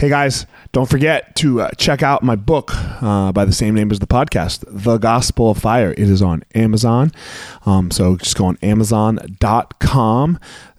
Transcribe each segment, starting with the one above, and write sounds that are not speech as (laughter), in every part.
Hey guys, don't forget to uh, check out my book uh, by the same name as the podcast, The Gospel of Fire. It is on Amazon. Um, so just go on amazon.com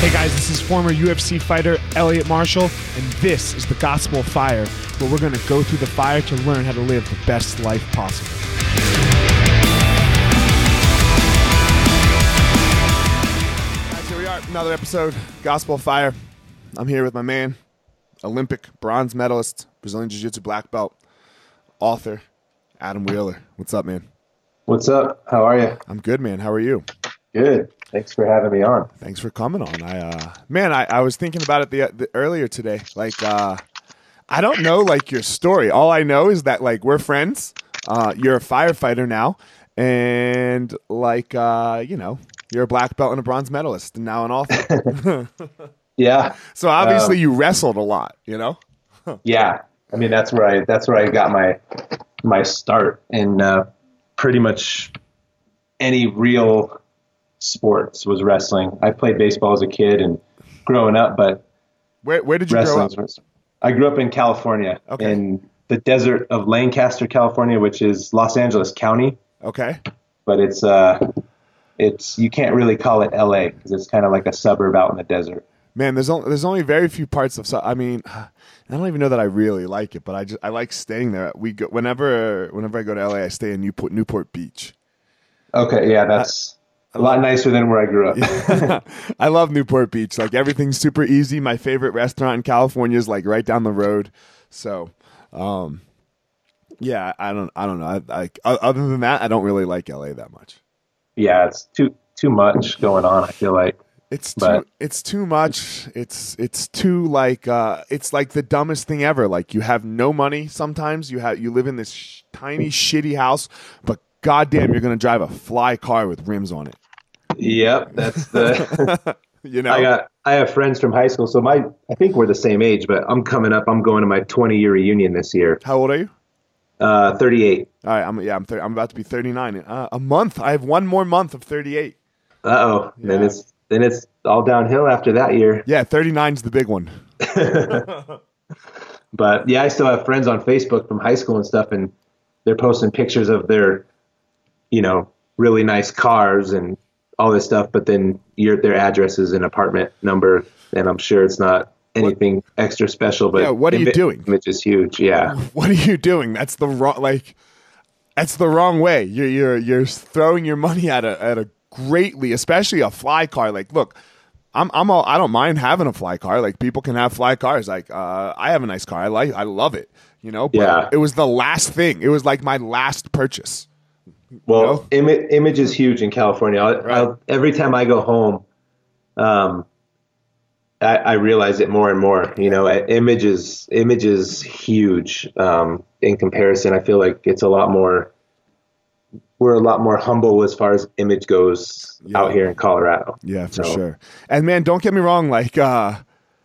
Hey guys, this is former UFC fighter Elliot Marshall, and this is the Gospel of Fire, where we're going to go through the fire to learn how to live the best life possible. Guys, here we are, another episode, Gospel of Fire. I'm here with my man, Olympic bronze medalist, Brazilian Jiu Jitsu black belt, author, Adam Wheeler. What's up, man? What's up? How are you? I'm good, man. How are you? Good. Thanks for having me on. Thanks for coming on. I uh man, I, I was thinking about it the, the earlier today. Like uh I don't know like your story. All I know is that like we're friends. Uh you're a firefighter now and like uh you know, you're a black belt and a bronze medalist and now an (laughs) author. (laughs) Yeah. so obviously Um, you wrestled a lot, you know? (laughs) Yeah. I mean, that's where I that's where I got my my start in uh, pretty much any real sports was wrestling. I played baseball as a kid and growing up, but Where where did you grow up? was- I grew up in California, Okay. in the desert of Lancaster, California, which is Los Angeles County. Okay. but it's uh, it's you can't really call it LA because it's kind of like a suburb out in the desert. Man, there's only there's only very few parts of. I mean, I don't even know that I really like it, but I just I like staying there. We go whenever whenever I go to LA, I stay in Newport Newport Beach. Okay, yeah, that's a lot nicer than where I grew up. (laughs) I love Newport Beach. Like everything's super easy. My favorite restaurant in California is like right down the road. So, um, yeah, I don't I don't know. I, I, other than that, I don't really like LA that much. Yeah, it's too too much going on. I feel like. It's too it's too much. It's it's too like uh it's like the dumbest thing ever. Like you have no money sometimes. You have you live in this sh- tiny shitty house, but goddamn you're going to drive a fly car with rims on it. Yep, that's the (laughs) you know. I got I have friends from high school, so my I think we're the same age, but I'm coming up. I'm going to my 20 year reunion this year. How old are you? Uh, 38. All right, I'm yeah, I'm 30, I'm about to be 39. Uh, a month. I have one more month of 38. Uh oh. Yeah. Then it's then it's all downhill after that year. Yeah, 39 is the big one. (laughs) (laughs) but yeah, I still have friends on Facebook from high school and stuff, and they're posting pictures of their, you know, really nice cars and all this stuff. But then your their address is an apartment number, and I'm sure it's not anything what? extra special. But yeah, what are you doing? Which is huge. Yeah. (laughs) What are you doing? That's the wrong like. That's the wrong way. You're you're you're throwing your money at a at a greatly, especially a fly car. Like, look, I'm I'm all I don't mind having a fly car. Like people can have fly cars. Like uh, I have a nice car. I like I love it. You know. But yeah. It was the last thing. It was like my last purchase. Well, know? Im- image is huge in California. I'll, right. I'll, every time I go home, um, I, I, realize it more and more. You know, image is image is huge um, in comparison. I feel like it's a lot more we're a lot more humble as far as image goes yeah. out here in Colorado. Yeah, for so. sure. And man, don't get me wrong. Like, uh,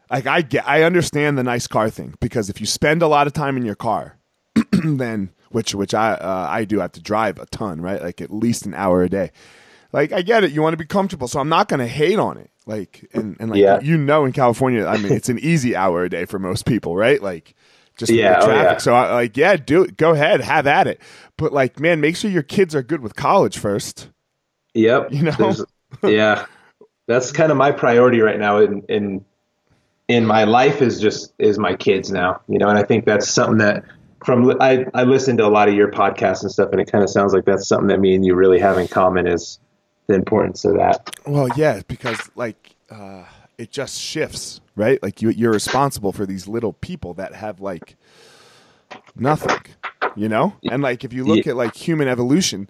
like I get, I understand the nice car thing because if you spend a lot of time in your car, (clears throat) then which which I uh, I do have to drive a ton, right? Like at least an hour a day. Like I get it, you want to be comfortable, so I'm not going to hate on it. Like and and like yeah. you know, in California, I mean, it's an easy hour a day for most people, right? Like just yeah, the traffic. Oh, yeah. So I, like, yeah, do it. Go ahead, have at it. But like, man, make sure your kids are good with college first. Yep. You know. (laughs) yeah, that's kind of my priority right now in in in my life is just is my kids now. You know, and I think that's something that from I I listen to a lot of your podcasts and stuff, and it kind of sounds like that's something that me and you really have in common is the importance of that. Well, yeah, because like. uh it just shifts, right? Like you, you're responsible for these little people that have like nothing, you know. And like if you look yeah. at like human evolution,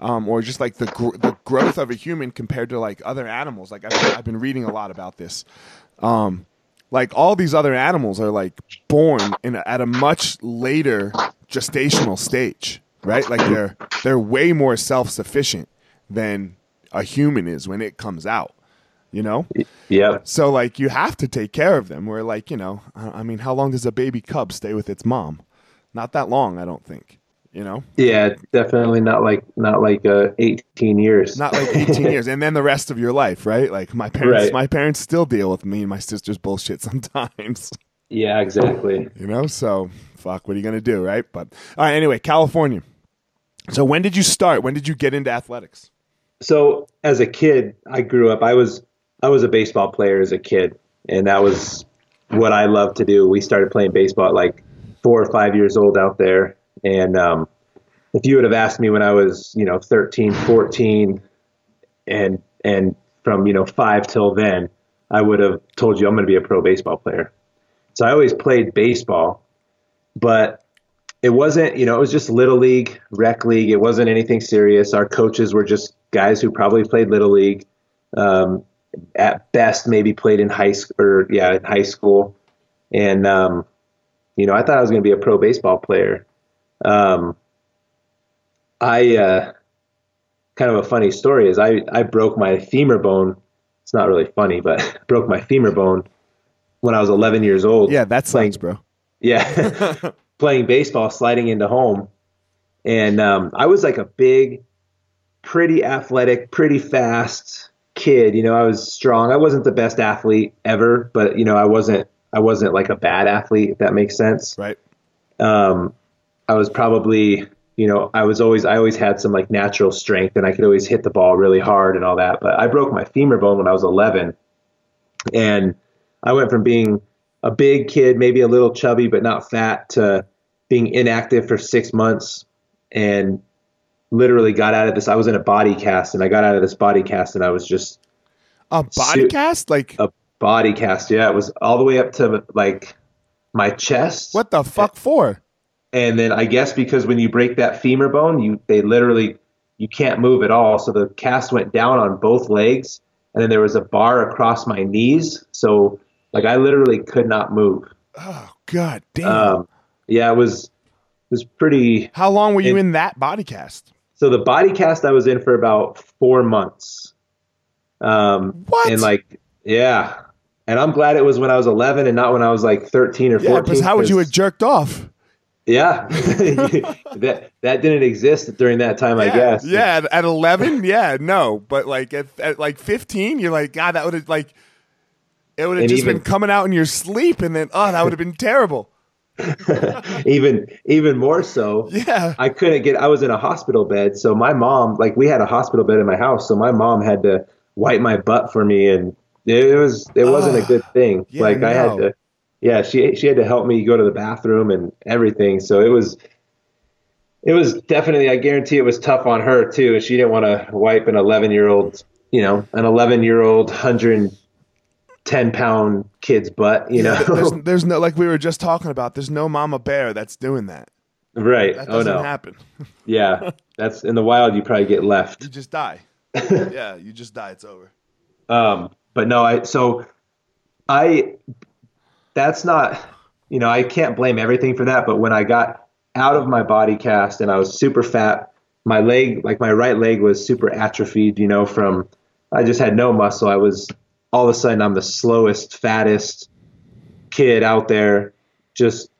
um, or just like the gr- the growth of a human compared to like other animals, like I've, I've been reading a lot about this. Um, like all these other animals are like born in a, at a much later gestational stage, right? Like they're they're way more self sufficient than a human is when it comes out you know? Yeah. So like you have to take care of them. Where like, you know, I mean, how long does a baby cub stay with its mom? Not that long, I don't think. You know? Yeah, definitely not like not like uh, 18 years. Not like 18 years and then the rest of your life, right? Like my parents right. my parents still deal with me and my sister's bullshit sometimes. (laughs) Yeah, exactly. You know, so fuck, what are you going to do, right? But all right, anyway, California. So when did you start? When did you get into athletics? So as a kid, I grew up. I was I was a baseball player as a kid, and that was what I loved to do. We started playing baseball at like four or five years old out there. And um, if you would have asked me when I was, you know, 13, 14, and and from you know five till then, I would have told you I'm going to be a pro baseball player. So I always played baseball, but it wasn't, you know, it was just little league, rec league. It wasn't anything serious. Our coaches were just guys who probably played little league. Um, at best maybe played in high school or yeah in high school and um, you know i thought i was going to be a pro baseball player um, i uh, kind of a funny story is i i broke my femur bone it's not really funny but (laughs) broke my femur bone when i was 11 years old yeah that's playing, bro (laughs) yeah (laughs) playing baseball sliding into home and um, i was like a big pretty athletic pretty fast kid, you know, I was strong. I wasn't the best athlete ever, but you know, I wasn't I wasn't like a bad athlete, if that makes sense. Right. Um, I was probably you know, I was always I always had some like natural strength and I could always hit the ball really hard and all that. But I broke my femur bone when I was 11, and I went from being a big kid, maybe a little chubby but not fat, to being inactive for six months and literally got out of this. I was in a body cast and I got out of this body cast and I was just a body cast, like a body cast. Yeah, it was all the way up to like my chest. What the fuck for? And then I guess because when you break that femur bone, you they literally you can't move at all. So the cast went down on both legs, and then there was a bar across my knees. So like I literally could not move. Oh god damn. Um, yeah, it was it was pretty. How long were you in that body cast? So the body cast I was in for about four months. Um, what? And like, yeah. And I'm glad it was when I was 11 and not when I was like 13 or 14. Yeah, because how would you have jerked off? Yeah, (laughs) that that didn't exist during that time, yeah, I guess. Yeah, at, 11, yeah, no, but like at, at like 15, you're like, God, that would have like, it would have just even, been coming out in your sleep, and then oh, that would have been terrible. (laughs) even even more so. (laughs) Yeah, I couldn't get. I was in a hospital bed, so my mom, like, we had a hospital bed in my house, so my mom had to wipe my butt for me, and it was it wasn't a ah. good thing. Yeah, like no. I had to yeah, she she had to help me go to the bathroom and everything. So it was it was definitely I guarantee it was tough on her too. She didn't want to wipe an 11 year old, you know, an 11 year old 110 pound kid's butt, you know. there's, (laughs) there's no like we were just talking about. There's no mama bear that's doing that. Right. That oh doesn't no. happen. (laughs) yeah. That's in the wild you probably get left. You just die. (laughs) yeah, you just die. It's over. Um, but no, I so I that's not, you know, I can't blame everything for that. But when I got out of my body cast and I was super fat, my leg, like my right leg was super atrophied, you know, from, I just had no muscle. I was, all of a sudden, I'm the slowest, fattest kid out there, just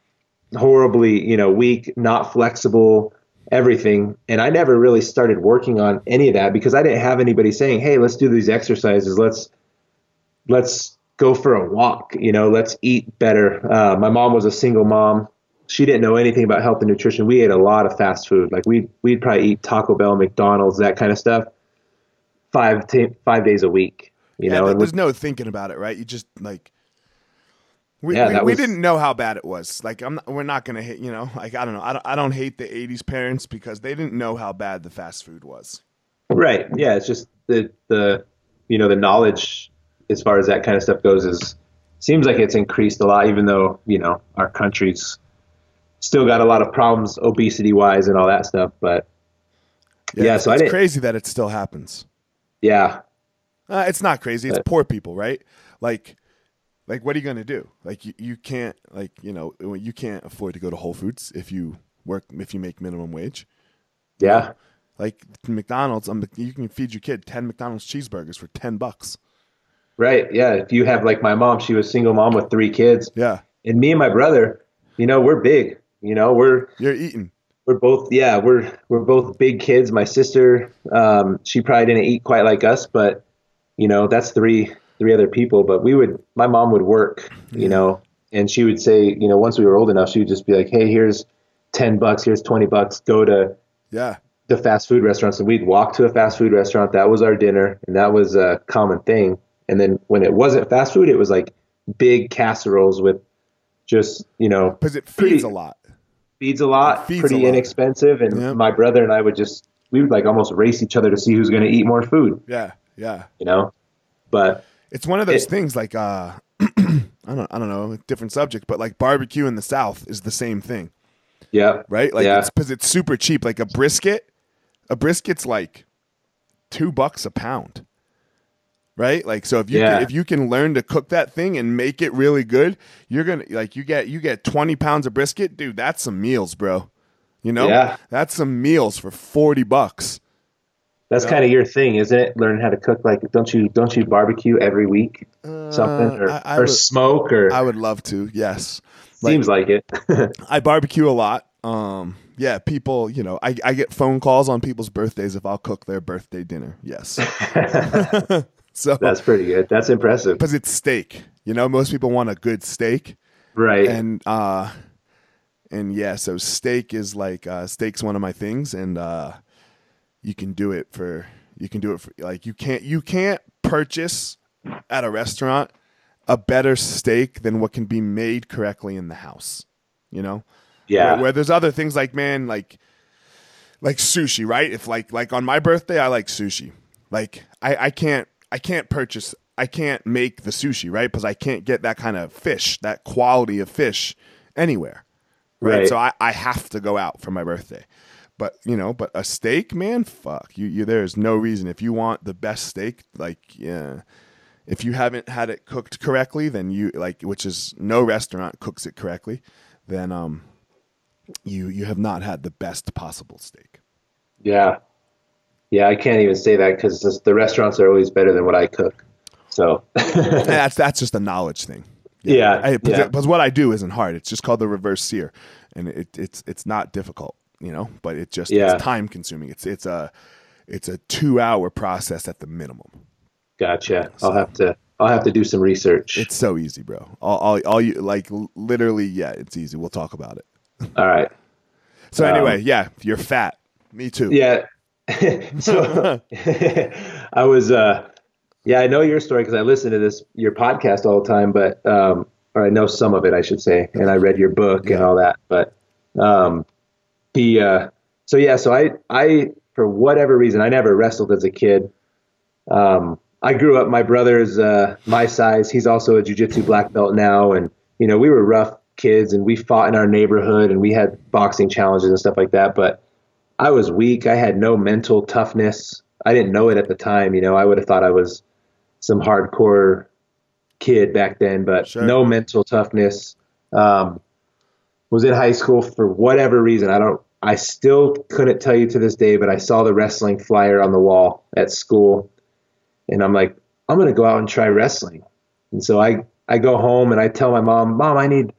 horribly, you know, weak, not flexible, everything. And I never really started working on any of that because I didn't have anybody saying, hey, let's do these exercises. Let's, let's, go for a walk. You know, let's eat better. Uh, my mom was a single mom. She didn't know anything about health and nutrition. We ate a lot of fast food. Like we we'd probably eat Taco Bell, McDonald's, that kind of stuff, five t- five days a week. You yeah, know, there's and no thinking about it, right? You just like we Yeah, we, that we didn't know how bad it was. Like I'm not, we're not gonna hate you know like I don't know I don't, I don't hate the '80s parents because they didn't know how bad the fast food was. right? Yeah, it's just the the you know the knowledge as far as that kind of stuff goes is seems like it's increased a lot, even though you know our country's still got a lot of problems obesity wise and all that stuff. But Yeah, it's, so it's crazy that it still happens. yeah, Uh, it's not crazy. It's Uh, poor people, right? Like, like what are you gonna do? Like you, you can't like you know you can't afford to go to Whole Foods if you work if you make minimum wage. yeah, Like McDonald's, um, you can feed your kid ten McDonald's cheeseburgers for ten bucks. Right. Yeah, if you have like my mom, she was single mom with three kids. Yeah, and me and my brother, you know, we're big. You know, we're you're eating. we're both yeah, we're we're both big kids. My sister, um, she probably didn't eat quite like us, but you know, that's three three other people. But we would, my mom would work, you know, and she would say, you know, once we were old enough, she would just be like, hey, here's ten bucks, here's twenty bucks, go to Yeah, the fast food restaurants. And we'd walk to a fast food restaurant. That was our dinner, and that was a common thing. And then when it wasn't fast food, it was like big casseroles with just you know because it feeds Pretty- a lot. feeds a lot, feeds pretty a lot. inexpensive. And Yeah. my brother and I would just we would like almost race each other to see who's going to eat more food, Yeah, yeah. you know. But It's one of those It- things like uh, (clears throat) I don't I don't know, different subject, but like barbecue in the South is the same thing. yeah, right? Like Yeah. it's because it's super cheap. Like a brisket, a brisket's like two bucks a pound, right? Like so if you Yeah. can, if you can learn to cook that thing and make it really good, you're gonna like you get you get twenty pounds of brisket, dude. That's some meals, bro. You know, Yeah. that's some meals for forty bucks. that's kind of your thing, isn't it? Learn how to cook. Like, don't you don't you barbecue every week? Something or, Uh, I- I or would- smoke or I would love to. Yes, seems like it. (laughs) I barbecue a lot. Um, yeah, people, you know, I, I get phone calls on people's birthdays if I'll cook their birthday dinner. Yes. (laughs) (laughs) (laughs) so That's pretty good. That's impressive. because it's steak. You know, most people want a good steak, Right. and uh, and yeah, so steak is like uh, steak's one of my things, and uh, you can do it for you can do it for like you can't you can't purchase at a restaurant a better steak than what can be made correctly in the house. You know, Yeah. Where, where there's other things like man, like like sushi, right? If like like on my birthday, I like sushi. Like I I can't I can't purchase I can't make the sushi, right? Because I can't get that kind of fish, that quality of fish anywhere. Right. Right. So I, I have to go out for my birthday. But you know, but a steak, man, fuck. You you there's no reason. If you want the best steak, like yeah. If you haven't had it cooked correctly, then you like which is no restaurant cooks it correctly, then um you you have not had the best possible steak. Yeah. Yeah, I can't even say that because the restaurants are always better than what I cook. So, (laughs) that's that's just a knowledge thing. yeah. I, because, yeah. because what I do isn't hard. It's just called the reverse sear, and it, it's it's not difficult, you know. But it just Yeah. it's time consuming. It's it's a it's a two hour process at the minimum. Gotcha. I'll have to. I'll have to do some research. It's so easy, bro. All all, all you like literally, yeah, it's easy. We'll talk about it. All right. (laughs) So Um, anyway, yeah, you're fat. Me too. Yeah. (laughs) so (laughs) I was. uh Yeah, I know your story because I listen to this your podcast all the time, but um, or I know some of it, I should say, and I read your book and all that. But um, he. Uh, so yeah, so I I for whatever reason I never wrestled as a kid. Um, I grew up. My brother's uh, my size. He's also a jujitsu black belt now, and you know we were rough kids, and we fought in our neighborhood, and we had boxing challenges and stuff like that. But I was weak. I had no mental toughness. I didn't know it at the time. You know, I would have thought I was some hardcore kid back then, but Sure. no mental toughness. Um, was in high school for whatever reason. I don't. I still couldn't tell you to this day, but I saw the wrestling flyer on the wall at school, and I'm like, I'm gonna go out and try wrestling. And so I I go home and I tell my mom, Mom, I need,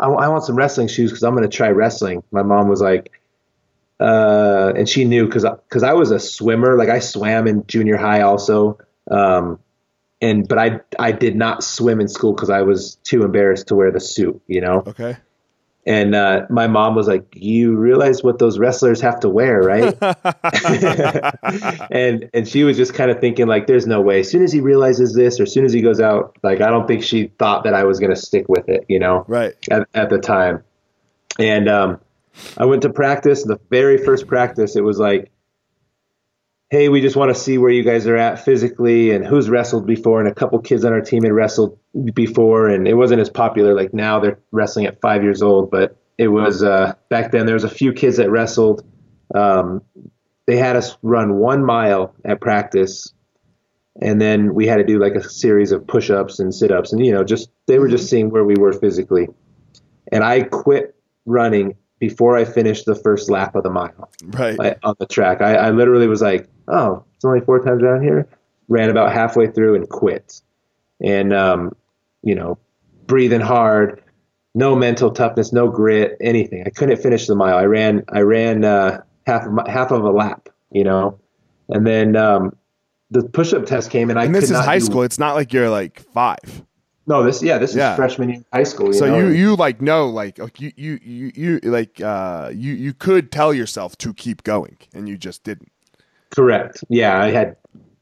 I, I want some wrestling shoes because I'm gonna try wrestling. My mom was like, uh, and she knew because because I was a swimmer, like I swam in junior high also, um, and but I I did not swim in school because I was too embarrassed to wear the suit, you know. Okay. And uh, my mom was like, "You realize what those wrestlers have to wear, right?" (laughs) (laughs) and and she was just kind of thinking like, "There's no way." As soon as he realizes this, or as soon as he goes out, like I don't think she thought that I was going to stick with it, you know, Right. at, at the time. And um, I went to practice. The very first practice, it was like, "Hey, we just want to see where you guys are at physically and who's wrestled before." And a couple kids on our team had wrestled before, and it wasn't as popular. Like now, they're wrestling at five years old, but it was uh, back then. There was a few kids that wrestled. Um, they had us run one mile at practice, and then we had to do like a series of push-ups and sit-ups, and you know, just they were just seeing where we were physically. And I quit running before I finished the first lap of the mile Right. I, on the track. I, I literally was like, "Oh, it's only four times around here." Ran about halfway through and quit. And um, you know, breathing hard, no mental toughness, no grit, anything. I couldn't finish the mile. I ran, I ran uh, half of my, half of a lap, you know, and then um, the push-up test came, and I and this is high school. It's not like you're like five. No, this yeah, this Yeah. is freshman year of high school. You so know? you you like know like like, you you you you like uh you you could tell yourself to keep going and you just didn't. Correct. Yeah, I had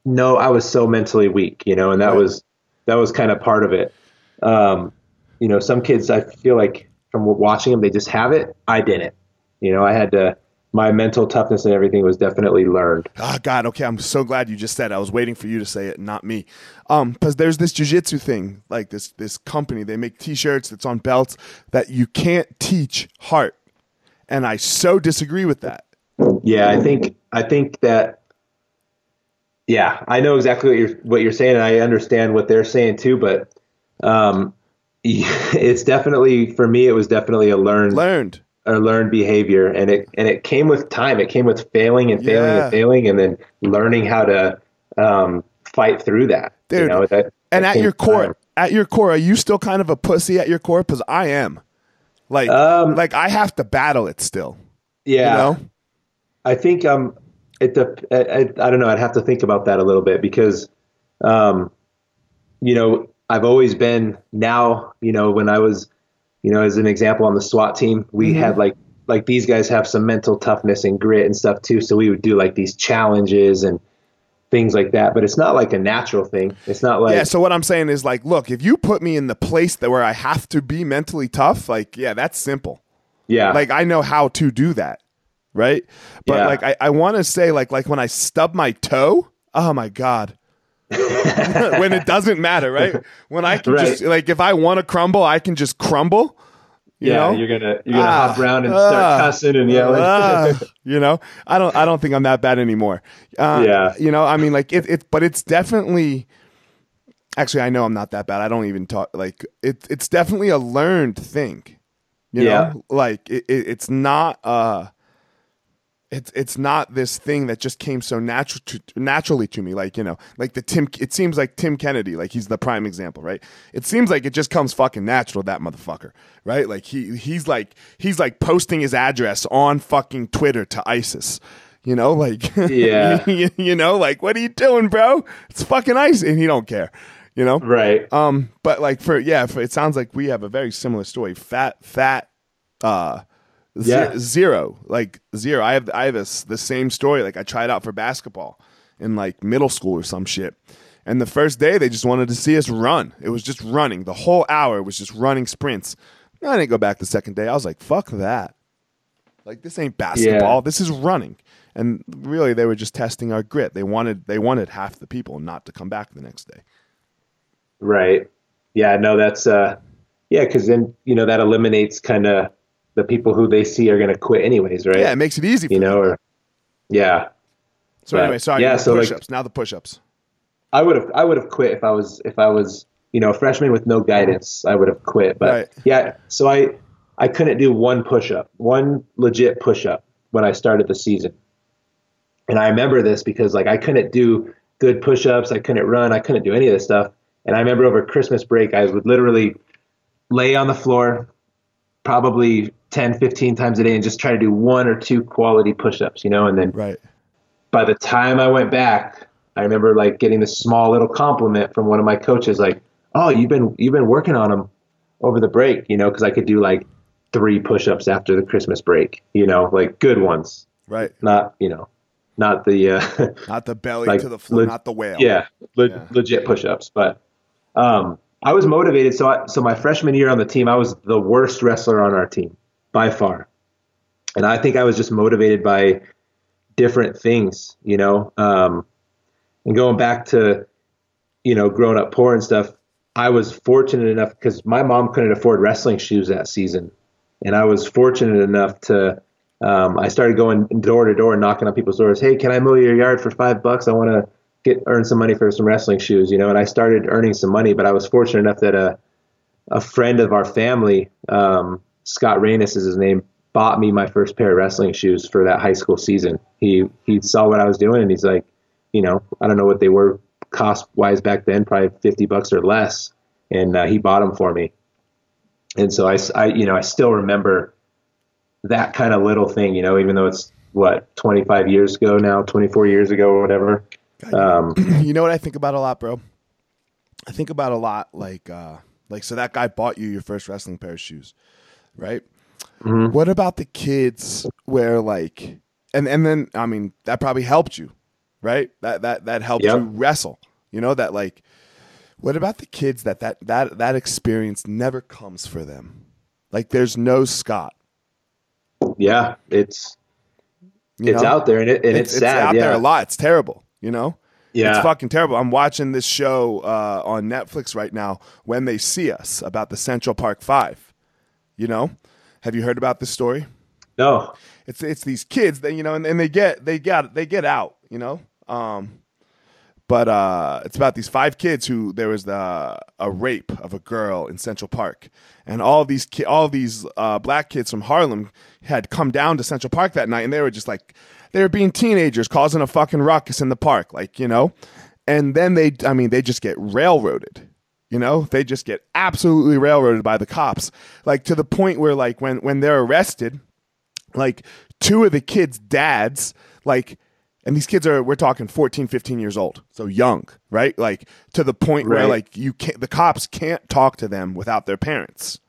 no. I was so mentally weak, you know, and that Right. was that was kind of part of it. Um, you know, some kids I feel like from watching them, they just have it. I didn't. You know, I had to. My mental toughness and everything was definitely learned. Oh God, okay. I'm so glad you just said. It. I was waiting for you to say it, not me. Um, because there's this jujitsu thing, like this this company. They make T-shirts that's on belts that you can't teach heart, and I so disagree with that. Yeah, I think I think that. Yeah, I know exactly what you're what you're saying, and I understand what they're saying too. But um, (laughs) it's definitely for me. It was definitely a learned Learned. A learned behavior and it and it came with time it came with failing and failing Yeah. and failing and then learning how to um, fight through that you Dude, know, that, And that at your core, time. at your core, are you still kind of a pussy at your core? Because I am. Like, Um, like I have to battle it still. yeah You know. i think um it I, I, I don't know i'd have to think about that a little bit because um you know i've always been now you know when i was you know, as an example on the SWAT team, we mm-hmm. had like like these guys have some mental toughness and grit and stuff too. So we would do like these challenges and things like that. But it's not like a natural thing. It's not like yeah. So what I'm saying is like, look, if you put me in the place that where I have to be mentally tough, like, yeah, that's simple. yeah, Like I know how to do that, right? But Yeah. like I, I want to say like like when I stub my toe, oh my god. (laughs) when it doesn't matter, right? When I can Right. just like if I want to crumble, I can just crumble. You yeah, know? you're gonna you're gonna Ah, hop around and ah, start cussing and yelling. Ah, (laughs) you know, I don't. I don't think I'm that bad anymore. Uh, Yeah. You know, I mean, like it. It. But it's definitely. Actually, I know I'm not that bad. I don't even talk like it. It's definitely a learned thing. You Yeah. know, like it, it, it's not. Uh, it's it's not this thing that just came so natural to, naturally to me. Like you know, like the Tim. It seems like Tim Kennedy. Like he's the prime example, right? It seems like it just comes fucking natural. That motherfucker, right? Like he he's like he's like posting his address on fucking Twitter to ISIS. You know, like (laughs) Yeah. you, you know, like what are you doing, bro? It's fucking ISIS, and he don't care. You know, right. um, but like for yeah, for, it sounds like we have a very similar story. Fat, fat, uh, Yeah. zero, like zero. I have I have this the same story. Like I tried out for basketball in like middle school or some shit, and the first day they just wanted to see us run. It was just running the whole hour. was just running sprints. I didn't go back the second day. I was like, fuck that. Like this ain't basketball. Yeah. This is running. And really, they were just testing our grit. They wanted they wanted half the people not to come back the next day. Right. Yeah, no, that's uh yeah, cuz then, you know, that eliminates kind of the people who they see are going to quit anyways, right? Yeah, it makes it easy. For you know, or yeah. So Right. anyway, sorry. Yeah, so, like- push-ups. now the push-ups. I would have I would have quit if I was if I was, you know, a freshman with no guidance. I would have quit. But Right. yeah, so I I couldn't do one push-up, one legit push-up when I started the season. And I remember this because like I couldn't do good push-ups, I couldn't run, I couldn't do any of this stuff. And I remember over Christmas break, I would literally lay on the floor probably 10, 15 times a day and just try to do one or two quality push-ups, you know, and then Right. by the time I went back, I remember like getting this small little compliment from one of my coaches, like, "Oh, you've been you've been working on them over the break, you know, because I could do like three push-ups after the Christmas break, you know, like good ones, Right. not you know, not the uh, (laughs) Not the belly Like, to the floor, leg- not the whale. yeah, le- Yeah. legit push-ups. But um, I was motivated. So I, so my freshman year on the team, I was the worst wrestler on our team by far, and I think I was just motivated by different things, you know. Um, and going back to, you know, growing up poor and stuff, I was fortunate enough because my mom couldn't afford wrestling shoes that season, and I was fortunate enough to. Um, I started going door to door, knocking on people's doors. Hey, can I mow your yard for five bucks? I want to get earn some money for some wrestling shoes, you know. And I started earning some money, but I was fortunate enough that a a friend of our family, um, Scott Reynes is his name, bought me my first pair of wrestling shoes for that high school season. He he saw what I was doing and he's like, you know, I don't know what they were cost wise back then, probably fifty bucks or less, and uh, he bought them for me. And so I, I- you know, I still remember that kind of little thing, you know, even though it's what 25 years ago now, 24 years ago or whatever. Um, (clears throat) you know what I think about a lot, bro? I think about a lot like uh like so that guy bought you your first wrestling pair of shoes, right? Mm-hmm. What about the kids where like and and then I mean that probably helped you, right? That that that helped Yep. you wrestle. You know that like what about the kids that that that that experience never comes for them? Like there's no Scott. yeah, it's You it's know? out there and, it, and it's, sad. out yeah. there a lot. It's terrible, you know? Yeah. It's fucking terrible. I'm watching this show uh, on Netflix right now, When They See Us, about the Central Park Five. You know? Have you heard about this story? No. It's it's these kids that you know, and, and they get they got they get out, you know. Um, but uh, it's about these five kids who there was the, a rape of a girl in Central Park, and all these ki- all these uh, black kids from Harlem had come down to Central Park that night, and they were just like they were being teenagers, causing a fucking ruckus in the park, like you know. And then they, I mean, they just get railroaded. You know, they just get absolutely railroaded by the cops, like to the point where, like, when when they're arrested, like two of the kids' dads, like, and these kids are we're talking 14, 15 years old, so young, right? Like to the point where like you can't, the cops can't talk to them without their parents,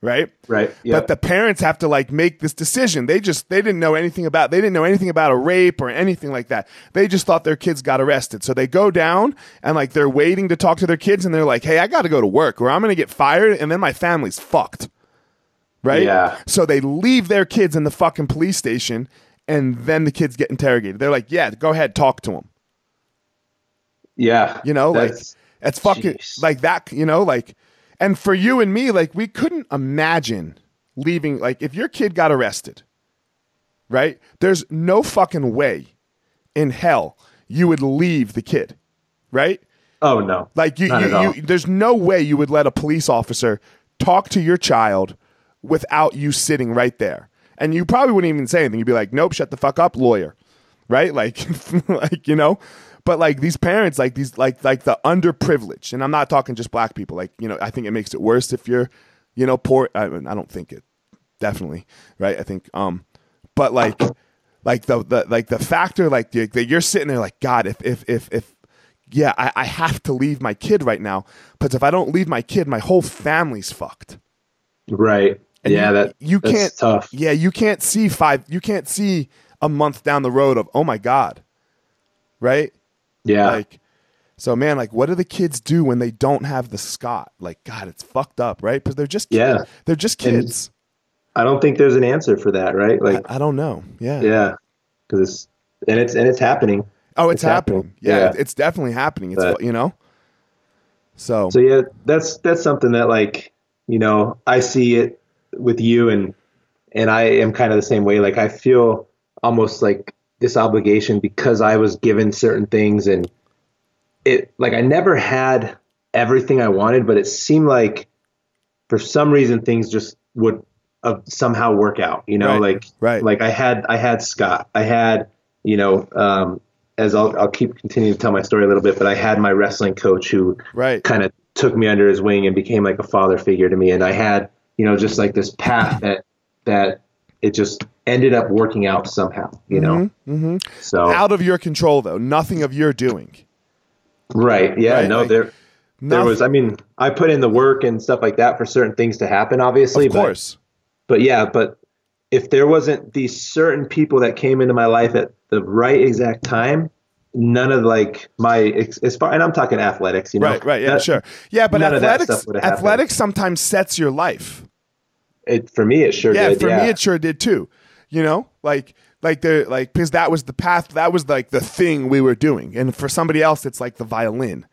right? Right. But the parents have to like make this decision. They just they didn't know anything about they didn't know anything about a rape or anything like that. They just thought their kids got arrested. So they go down and like they're waiting to talk to their kids and they're like, "Hey, I got to go to work or I'm going to get fired and then my family's fucked." Right? Yeah. So they leave their kids in the fucking police station and then the kids get interrogated. They're like, "Yeah, go ahead, talk to them." yeah. You know, like That's- it's fucking jeez. like that, you know, like and for you and me, like we couldn't imagine leaving like if your kid got arrested, right? There's no fucking way in hell you would leave the kid. Right? Oh no. Like you, you, you there's no way you would let a police officer talk to your child without you sitting right there. And you probably wouldn't even say anything. You'd be like, "Nope, shut the fuck up, lawyer." Right? Like (laughs) like, you know, but like these parents like these like like the underprivileged, and I'm not talking just black people. Like, you know, I think it makes it worse if you're, you know, poor I, mean, I don't think it definitely, right? I think um but like like the, the like the factor like the, that you're sitting there like god if if if if yeah I, I have to leave my kid right now because if i don't leave my kid my whole family's fucked Right. And yeah. you, that you that's can't tough. yeah you can't see five you can't see a month down the road of oh my god right Yeah. like so man like what do the kids do when they don't have the scott like god it's fucked up right because they're just Yeah. they're just And- kids I don't think there's an answer for that. Right. Like. I, I don't know yeah yeah. Because it's and it's and it's happening. oh it's, It's happening, happening. Yeah, Yeah. it's definitely happening it's But- you know so So yeah, that's that's something that like you know I see it with you and and I am kind of the same way. Like I feel almost like this obligation because I was given certain things and it like I never had everything I wanted, but it seemed like for some reason things just would uh, somehow work out. You know, Right, like right. like I had I had Scott, I had you know. um as I'll, I'll keep continuing to tell my story a little bit, but I had my wrestling coach who right kind of took me under his wing and became like a father figure to me. And I had, you know, just like this path that that it just ended up working out somehow, you know. mm-hmm. So out of your control though nothing of your doing right, yeah, Right, no, like, there there was. I mean, I put in the work and stuff like that for certain things to happen, obviously. of course But, but yeah, but if there wasn't these certain people that came into my life at the right exact time. None of like my as far and I'm talking athletics, you know. right right yeah That- sure yeah but athletics athletics sometimes sets your life It for me, it sure yeah did. for yeah. For me it sure did too. You know? Like like the like because that was the path that was like the thing we were doing. And for somebody else it's like the violin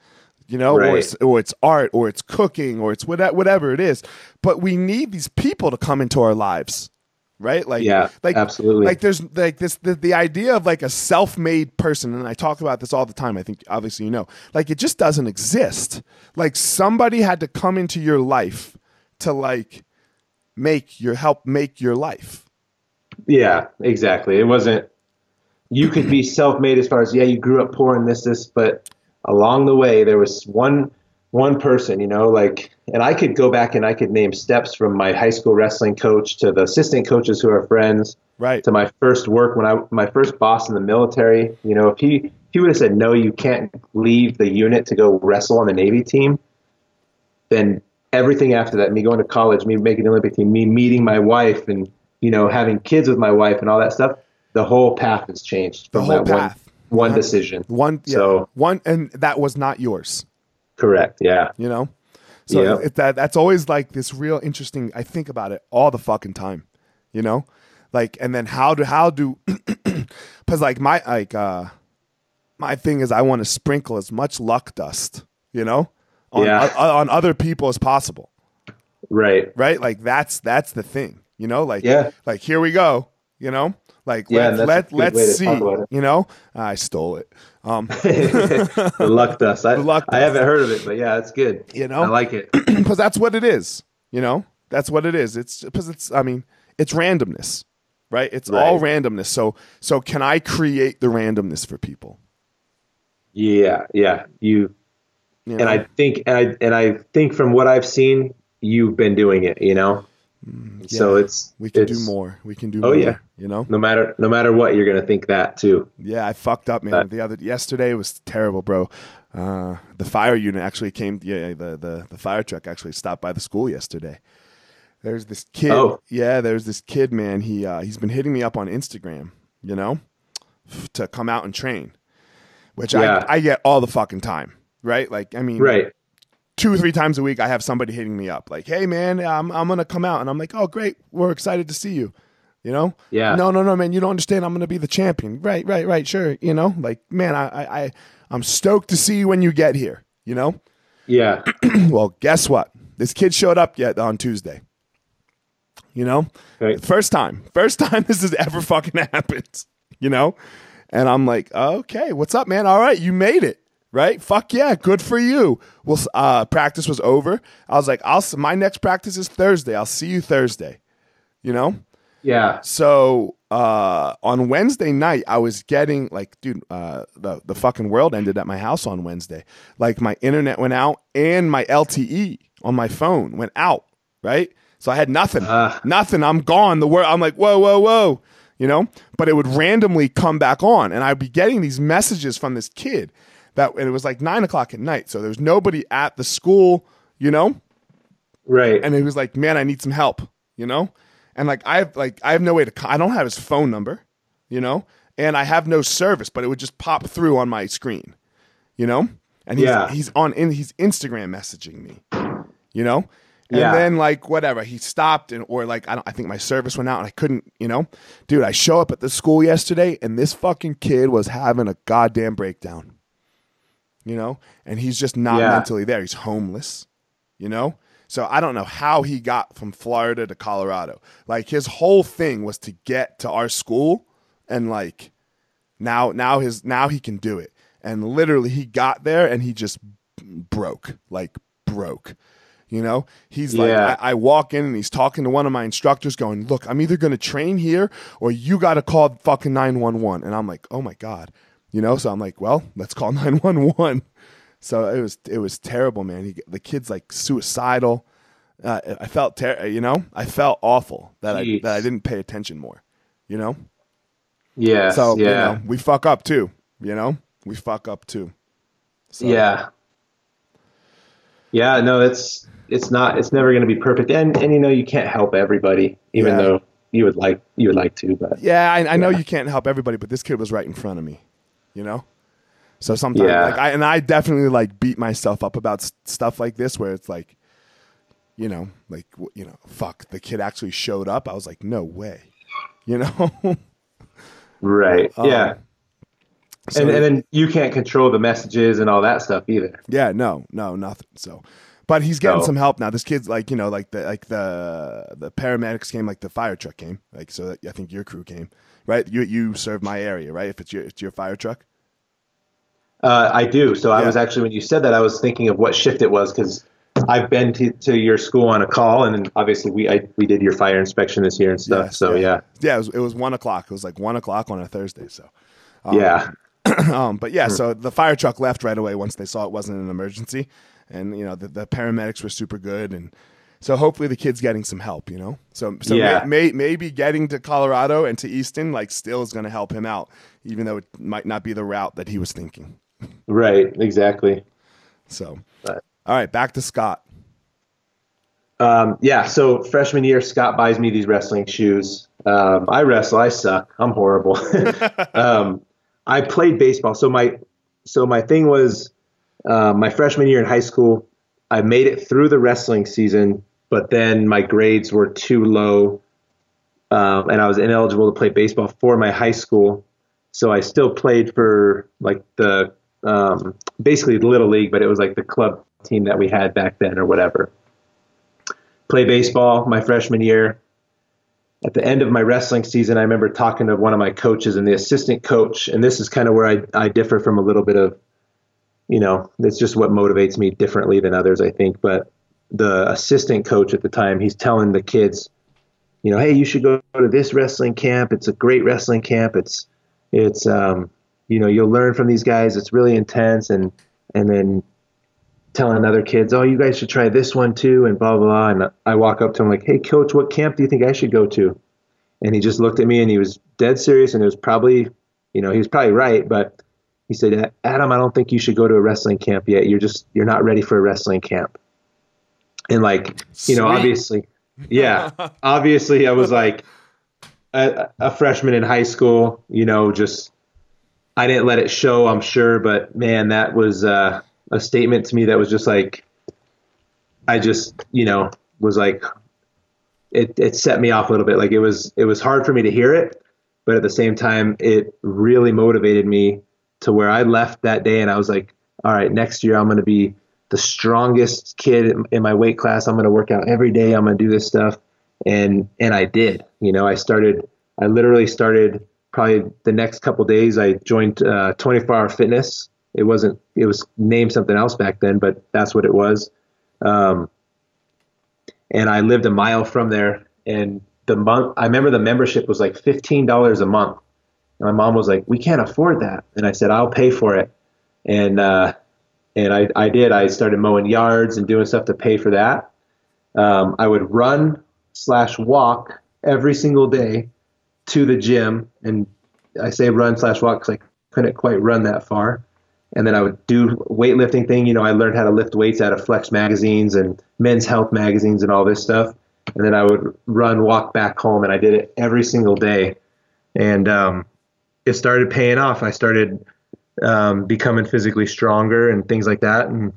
you know or, it's, or it's art or it's cooking or it's whatever, whatever it is. But we need these people to come into our lives right? Like Yeah, like absolutely. like there's like this the, the idea of like a self-made person and i talk about this all the time i think obviously you know. Like it just doesn't exist. Like somebody had to come into your life to like make your help make your life Yeah, exactly. It wasn't. You could be self-made as far as yeah, you grew up poor and this, this, but along the way there was one one person, you know, like, and I could go back and I could name steps from my high school wrestling coach to the assistant coaches who are friends right to my first work when I my first boss in the military. You know, if he if he would have said no, you can't leave the unit to go wrestle on the Navy team, then everything after that, me going to college, me making the Olympic team, me meeting my wife, and you know having kids with my wife and all that stuff, the whole path has changed The from whole that path. one one decision. one yeah, So- one and that was not yours Correct. Yeah. you know so Yeah. it, that that's always like this real interesting i think about it all the fucking time you know like and then how do how do (clears throat) because like my like uh my thing is i want to sprinkle as much luck dust you know on, Yeah. o- on other people as possible Right. right like that's that's the thing you know like Yeah. like here we go you know like Yeah, let, let let's see talk about it. you know i stole it um (laughs) the luck dust. I, (laughs) luck I haven't heard of it, but yeah, it's good. You know? I like it. (clears throat) because that's what it is. You know, that's what it is. It's because it's. I mean, it's randomness, right? It's all randomness. So, so can I create the randomness for people? Yeah. Yeah. You You and? I think and I and I think from what I've seen, you've been doing it. You know, so Yeah. it's we can do more. We can do. Oh, more, yeah. you know. No matter no matter what, you're gonna think that too. Yeah, I fucked up, man. But- the other yesterday was terrible, bro. Uh, the fire unit actually came. Yeah, the, the the fire truck actually stopped by the school yesterday, There's this kid. Oh. Yeah, there's this kid, man. He uh, he's been hitting me up on Instagram, you know, to come out and train, which Yeah. I I get all the fucking time, right? Like, I mean, Right. two or three times a week, I have somebody hitting me up, like, "Hey, man, I'm I'm gonna come out," and I'm like, "Oh, great, we're excited to see you." You know? Yeah. No, no, no, man. You don't understand. I'm gonna be the champion. Right, right, right. Sure. You know, like, man, I, I, I I'm stoked to see you when you get here. You know? Yeah. (clears throat) well, guess what? This kid showed up yet on Tuesday. You know? Right. First time. First (laughs) time this has ever fucking happened. You know? And I'm like, okay, what's up, man? All right, you made it. Right? Fuck yeah, good for you. Well, uh, practice was over. I was like, I'll. s- My next practice is Thursday. I'll see you Thursday. You know? Yeah. So uh, on Wednesday night, I was getting like, dude, uh, the the fucking world ended at my house on Wednesday. Like my internet went out and my LTE on my phone went out. Right, so I had nothing, nothing. I'm gone. The world. I'm like, whoa, whoa, whoa. You know, but it would randomly come back on, and I'd be getting these messages from this kid that, and it was like nine o'clock at night, so there was nobody at the school. You know, Right. and he was like, "Man, I need some help," you know, and like I have like I have no way to I don't have his phone number, you know, and I have no service, but it would just pop through on my screen, you know, and he's Yeah. he's on in he's Instagram messaging me, you know. And Yeah. then like whatever, he stopped and or like I don't I think my service went out and I couldn't, you know. Dude, I show up at the school yesterday and this fucking kid was having a goddamn breakdown. You know? And he's just not Yeah. mentally there. He's homeless you know? So I don't know how he got from Florida to Colorado. Like his whole thing was to get to our school and like now now his now he can do it. And literally he got there and he just broke, like broke. You know, he's like, Yeah. I, I walk in and he's talking to one of my instructors, going, "Look, I'm either going to train here or you got to call fucking nine one one." And I'm like, "Oh my god," you know. So I'm like, "Well, let's call (laughs) nine one one." So it was it was terrible, man. He, the kid's like suicidal. Uh, I felt ter- you know, I felt awful that I that I didn't pay attention more. You know, Yeah. so yeah. you know, we fuck up too. You know, we fuck up too. So, Yeah. Yeah, no, it's it's not it's never going to be perfect, and and you know you can't help everybody, even Yeah. though you would like you would like to, but Yeah, I, I know you can't help everybody, but this kid was right in front of me. You know, so sometimes Yeah. like I and I definitely like beat myself up about s- stuff like this, where it's like, you know, like you know, fuck, the kid actually showed up. I was like, no way. (laughs) You know. right, Um, yeah, so- and and then you can't control the messages and all that stuff either. Yeah, no, no, nothing. So, but he's getting No. some help now. This kid's like, you know, like the like the the paramedics came, like the fire truck came, like so. That, I think your crew came, right? You you serve my area, right? If it's your it's your fire truck. Uh, I do. So I was actually when you said that, I was thinking of what shift it was because I've been to, to your school on a call, and obviously we I, we did your fire inspection this year and stuff. Yes, so yeah, yeah. It was, it was one o'clock. It was like one o'clock on a Thursday. So, yeah, (clears throat) um, but yeah, so the fire truck left right away once they saw it wasn't an emergency, and you know the, the paramedics were super good, and so hopefully the kid's getting some help. You know, so so Yeah. may, may, maybe getting to Colorado and to Easton like still is going to help him out, even though it might not be the route that he was thinking. right, exactly. So, But- all right, back to Scott. Um, yeah, so freshman year, Scott buys me these wrestling shoes. Um, I wrestle, I suck, I'm horrible. (laughs) um, I played baseball, so my so my thing was uh, my freshman year in high school. I made it through the wrestling season, but then my grades were too low, um, and I was ineligible to play baseball for my high school. So I still played for like the um, basically the little league, but it was like the club team that we had back then or whatever play baseball my freshman year. At the end of my wrestling season, I remember talking to one of my coaches and the assistant coach, and this is kind of where I, I differ from a little bit of, you know, it's just what motivates me differently than others, I think. But the assistant coach at the time, he's telling the kids, you know, hey, you should go to this wrestling camp. It's a great wrestling camp. It's, it's, um, you know, you'll learn from these guys. It's really intense, and and then telling other kids, "Oh, you guys should try this one too," and blah blah. blah. And I walk up to him like, "Hey, coach, what camp do you think I should go to?" And he just looked at me and he was dead serious, and it was probably, you know, he was probably right, but he said, "Adam, I don't think you should go to a wrestling camp yet. You're just you're not ready for a wrestling camp." And like, you know, Sweet. obviously, yeah, (laughs) obviously I was like a, a freshman in high school. You know, just I didn't let it show, I'm sure, but man, that was uh, a statement to me that was just like I just you know was like it it set me off a little bit. Like it was it was hard for me to hear it, but at the same time, it really motivated me to where I left that day and I was like, all right, next year I'm going to be the strongest kid in my weight class. I'm going to work out every day. I'm going to do this stuff. And, and I did, you know, I started, I literally started probably the next couple days. I joined uh, 24 hour fitness. It wasn't, it was named something else back then, but that's what it was. Um, and I lived a mile from there and the month, I remember the membership was like $15 a month. And my mom was like, we can't afford that. And I said, I'll pay for it. And, uh, and I, I did. I started mowing yards and doing stuff to pay for that. Um, I would run slash walk every single day to the gym, and I say run slash walk because I couldn't quite run that far. And then I would do weightlifting thing. You know, I learned how to lift weights out of Flex magazines and Men's Health magazines and all this stuff. And then I would run, walk back home, and I did it every single day. And um, it started paying off. I started um, becoming physically stronger and things like that. And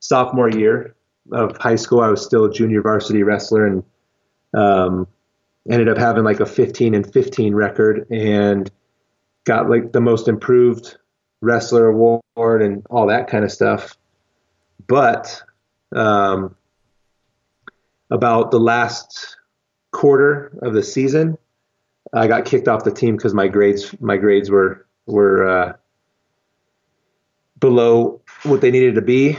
sophomore year of high school, I was still a junior varsity wrestler and um, ended up having like a 15 and 15 record and got like the most improved wrestler award and all that kind of stuff. But um, about the last quarter of the season, I got kicked off the team because my grades my grades were were uh, below what they needed to be.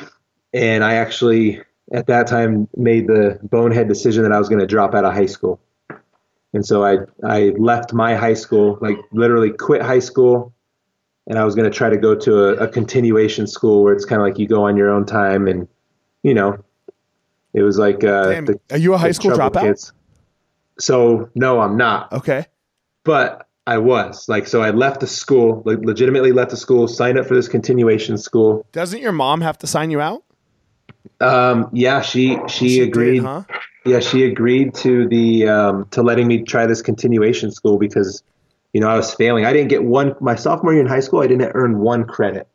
And I actually, at that time, made the bonehead decision that I was going to drop out of high school. And so I, I left my high school, like literally quit high school. And I was going to try to go to a, a continuation school where it's kind of like you go on your own time. And, you know, it was like, uh, Damn, the, are you a high school dropout? Kids. So no, I'm not. Okay. But I was like, so I left the school, like legitimately left the school, signed up for this continuation school. Doesn't your mom have to sign you out? Um, yeah, she she, she agreed. Did, huh? Yeah, she agreed to the um, to letting me try this continuation school because you know I was failing. I didn't get one my sophomore year in high school. I didn't earn one credit,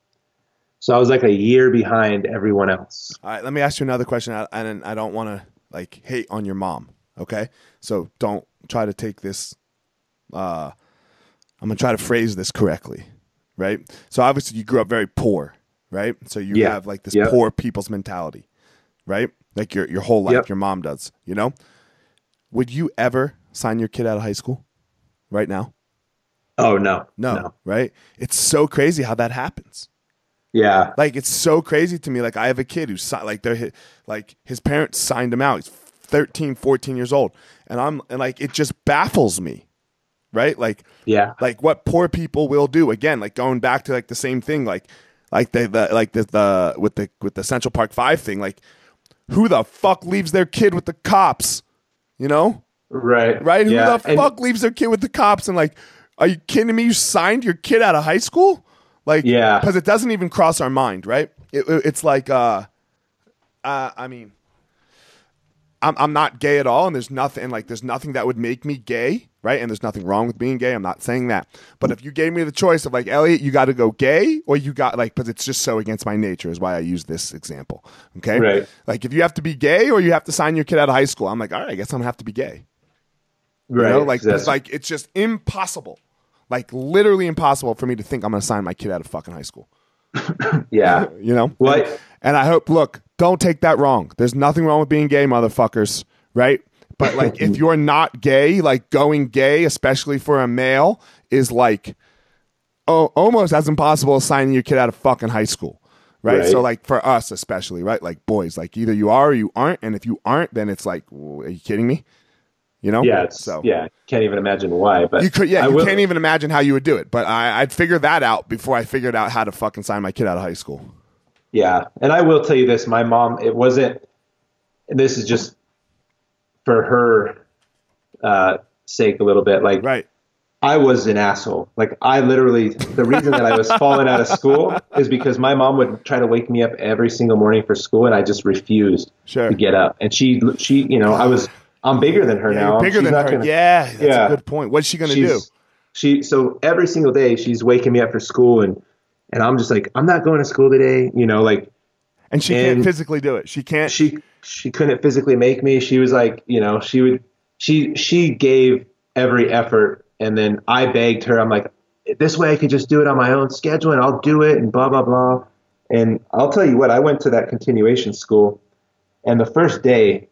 so I was like a year behind everyone else. All right, let me ask you another question, and I don't want to like hate on your mom. Okay, so don't try to take this. Uh, I'm gonna try to phrase this correctly, right? So obviously you grew up very poor, right? So you yeah. have like this yep. poor people's mentality, right? Like your your whole life, yep. your mom does. You know, would you ever sign your kid out of high school right now? Oh no, no, no. right? It's so crazy how that happens. Yeah, like it's so crazy to me. Like I have a kid who's like they're like his parents signed him out. He's 13, 14 years old, and I'm and like it just baffles me right? Like, yeah, like what poor people will do. Again, like going back to like the same thing, like, like the, the like the, the with the with the Central Park Five thing, like, who the fuck leaves their kid with the cops? You know, right? Right? Who yeah. the and fuck leaves their kid with the cops? And like, are you kidding me? You signed your kid out of high school? Like, yeah, because it doesn't even cross our mind, right? It, it, it's like, uh, uh, I mean. I'm, I'm not gay at all, and there's nothing like there's nothing that would make me gay right? And there's nothing wrong with being gay. I'm not saying that. But if you gave me the choice of like, Elliot, you got to go gay or you got like, because it's just so against my nature is why I use this example. Okay. Right. Like if you have to be gay or you have to sign your kid out of high school, I'm like, all right, I guess I'm gonna have to be gay. Right. You know? Like, it's like, it's just impossible. Like literally impossible for me to think I'm gonna sign my kid out of fucking high school. (laughs) yeah. you know? What? And, and I hope, look, don't take that wrong. There's nothing wrong with being gay, motherfuckers, right? But like if you're not gay, like going gay, especially for a male, is like oh, almost as impossible as signing your kid out of fucking high school. Right? right? So like for us especially, right? Like boys, like either you are or you aren't, and if you aren't, then it's like, are you kidding me? You know? Yeah. so yeah, can't even imagine why. But you could, yeah, I you will. can't even imagine how you would do it. But I, I'd figure that out before I figured out how to fucking sign my kid out of high school. Yeah, and I will tell you this: my mom, it wasn't. This is just for her uh, sake a little bit. Like, right. I was an asshole. Like, I literally, the reason that I was falling out of school is because my mom would try to wake me up every single morning for school, and I just refused sure. to get up. And she, she, you know, I was I'm bigger than her Yeah, now. bigger She's than her. gonna- yeah, that's Yeah. a good point. What's she gonna do? She so every single day she's waking me up for school and and I'm just like I'm not going to school today. You know, like And she can't physically do it. She can't. she she couldn't physically make me. She was like, you know, she would she she gave every effort and then I begged her. I'm like, this way I could just do it on my own schedule and I'll do it and blah blah blah. And I'll tell you what, I went to that continuation school and the first day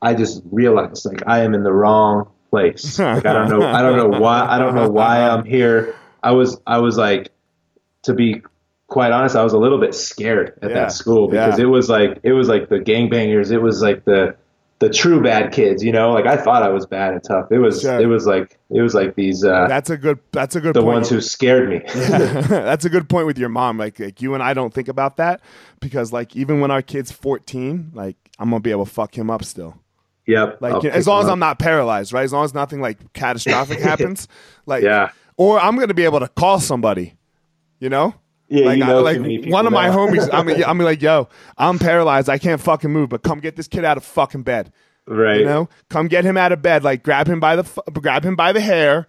I just realized like I am in the wrong place. Like I don't know I don't know why I don't know why I'm here. I was I was like to be quite honest, I was a little bit scared at Yeah. that school because Yeah. it was like it was like the gangbangers, it was like the the true bad kids, you know? Like I thought I was bad and tough. It was Sure. it was like it was like these uh that's a good. That's a good. the point. ones who scared me. (laughs) that's a good point with your mom. Like, like you and I don't think about that because like even when our kid's 14, like I'm gonna be able to fuck him up still. yep. Like you know, as long as up. I'm not paralyzed, right? As long as nothing like catastrophic (laughs) happens, like Yeah. Or I'm gonna be able to call somebody, you know. Yeah, like, you I- like too many people one of my homies. I mean, (laughs) I'm like, yo, I'm paralyzed. I can't fucking move, but come get this kid out of fucking bed. right. You know, come get him out of bed. Like grab him by the grab him by the hair,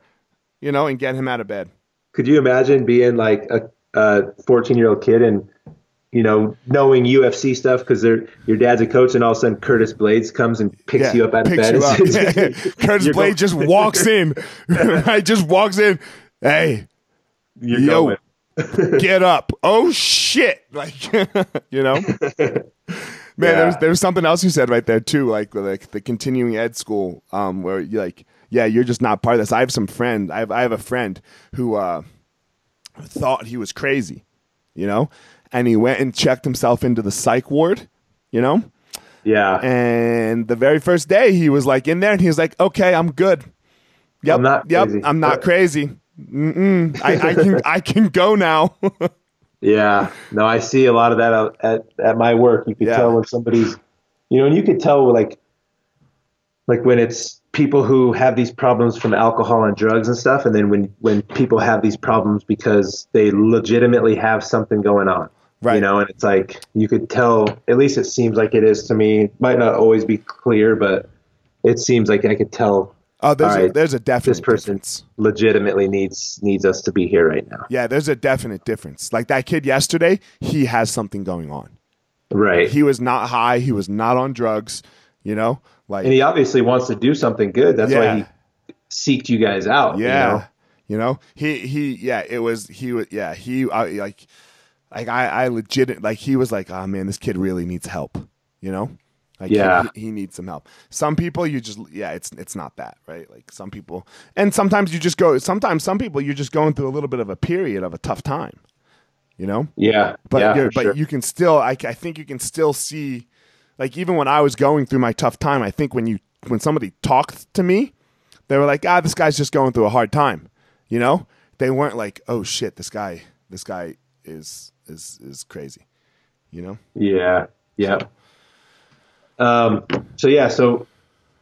you know, and get him out of bed. Could you imagine being like a a 14 year old kid and you know knowing UFC stuff because your dad's a coach and all of a sudden Curtis Blaydes comes and picks Yeah, you up out of bed. you up. (laughs) (laughs) and says, Curtis "You're Blade just walks in, right? Just walks in. Hey, You're yo, going. Get up. Oh shit. (laughs) Like, you know? (laughs) Man, Yeah. there was there was something else you said right there too, like like the continuing ed school, um, where you like, yeah, you're just not part of this. I have some friend. I have I have a friend who uh, thought he was crazy, you know, and he went and checked himself into the psych ward, you know, Yeah. and the very first day he was like in there, and he was like, okay, I'm good. Yep, I'm not yep, crazy. I'm not Uh, crazy. Mm-mm. I, I can (laughs) I can go now. (laughs) Yeah, no, I see a lot of that at, at my work. You can Yeah. tell when somebody's, you know, and you could tell like, like when it's people who have these problems from alcohol and drugs and stuff, and then when when people have these problems because they legitimately have something going on, Right. You know, and it's like you could tell. At least it seems like it is to me. Might not always be clear, but it seems like I could tell Oh, there's All a, right, there's a definite this person difference. legitimately needs needs us to be here right now. Yeah, there's a definite difference. Like that kid yesterday, he has something going on. Right. He was not high. He was not on drugs. You know, like and he obviously wants to do something good. That's Yeah. why he seeked you guys out. you yeah, know? you know, he he yeah, it was he was yeah he I, like like I I legit like he was like oh man, this kid really needs help. You know. Like Yeah. he, he needs some help. Some people you just yeah, it's it's not that, right? Like some people and sometimes you just go sometimes some people you're just going through a little bit of a period of a tough time. You know? Yeah. but yeah, but sure. you can still I, I think you can still see like even when I was going through my tough time I think when you when somebody talked to me they were like ah this guy's just going through a hard time you know they weren't like oh shit this guy this guy is is is crazy you know Yeah. Yeah. Um, so yeah, so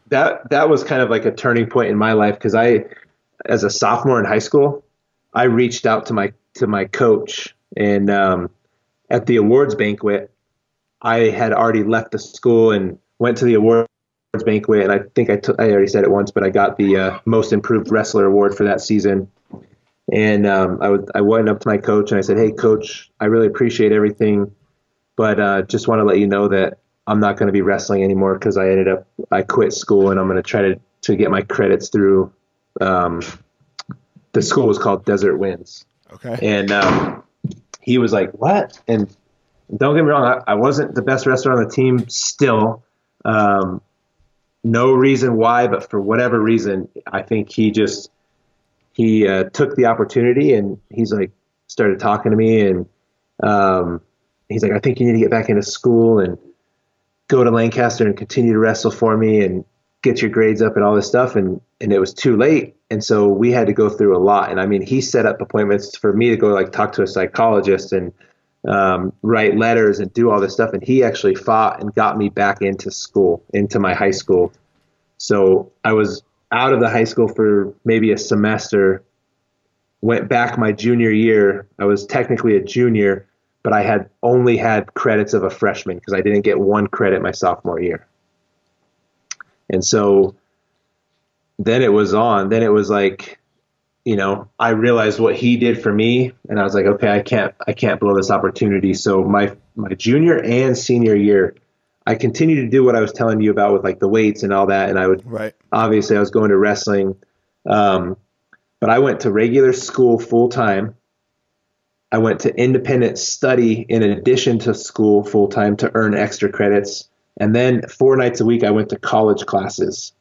that that was kind of like a turning point in my life because I, as a sophomore in high school, I reached out to my to my coach and um, at the awards banquet, I had already left the school and went to the awards banquet, and I think I I already said it once, but I got the uh, most improved wrestler award for that season. And um, I, would, I went up to my coach and I said, "Hey, coach, I really appreciate everything, but uh, just want to let you know that I'm not going to be wrestling anymore because I ended up I quit school and I'm going to try to to get my credits through. Um, the school was called Desert Winds, okay and um, he was like, "What?" And don't get me wrong, I, I wasn't the best wrestler on the team still. Um, no reason why, but for whatever reason, I think he just he uh, took the opportunity and he's like started talking to me and um, he's like, I think you need to get back into school and go to Lancaster and continue to wrestle for me and get your grades up and all this stuff. And and it was too late, and so we had to go through a lot. And I mean, he set up appointments for me to go like talk to a psychologist and um, write letters and do all this stuff. And he actually fought and got me back into school, into my high school. So I was out of the high school for maybe a semester. Went back my junior year. I was technically a junior, but I had only had credits of a freshman because I didn't get one credit my sophomore year. And so then it was on. Then it was like, you know, I realized what he did for me, and I was like, okay, I can't, I can't blow this opportunity. So my my junior and senior year, I continued to do what I was telling you about with like the weights and all that, and I would Right. obviously I was going to wrestling, um, but I went to regular school full time. I went to independent study in addition to school full time to earn extra credits, and then four nights a week I went to college classes,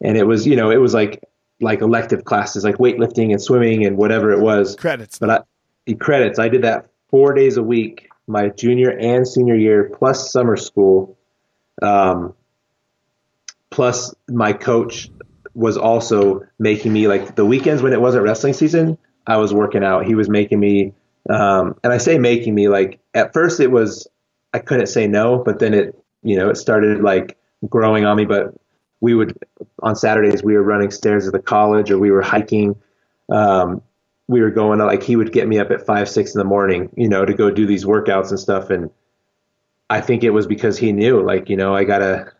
and it was you know it was like like elective classes like weightlifting and swimming and whatever it was. Credits. But I, the credits, I did that four days a week, my junior and senior year, plus summer school. Um, plus, my coach was also making me like the weekends when it wasn't wrestling season, I was working out. He was making me, um, and I say making me like at first it was I couldn't say no, but then it you know it started like growing on me. But we would on Saturdays we were running stairs at the college or we were hiking. Um, we were going to like he would get me up at five six in the morning you know to go do these workouts and stuff and i think it was because he knew like you know i gotta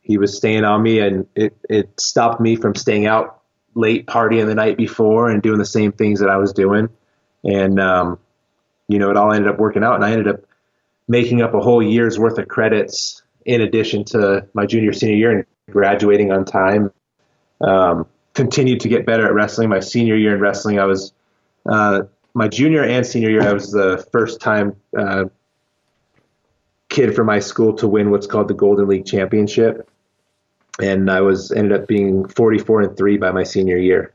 he was staying on me and it it stopped me from staying out late partying the night before and doing the same things that i was doing and um you know it all ended up working out and i ended up making up a whole year's worth of credits in addition to my junior senior year and graduating on time um, continued to get better at wrestling. My senior year in wrestling, I was uh, my junior and senior year. I was the first time uh, kid from my school to win what's called the Golden League Championship, and I was ended up being 44 and three by my senior year.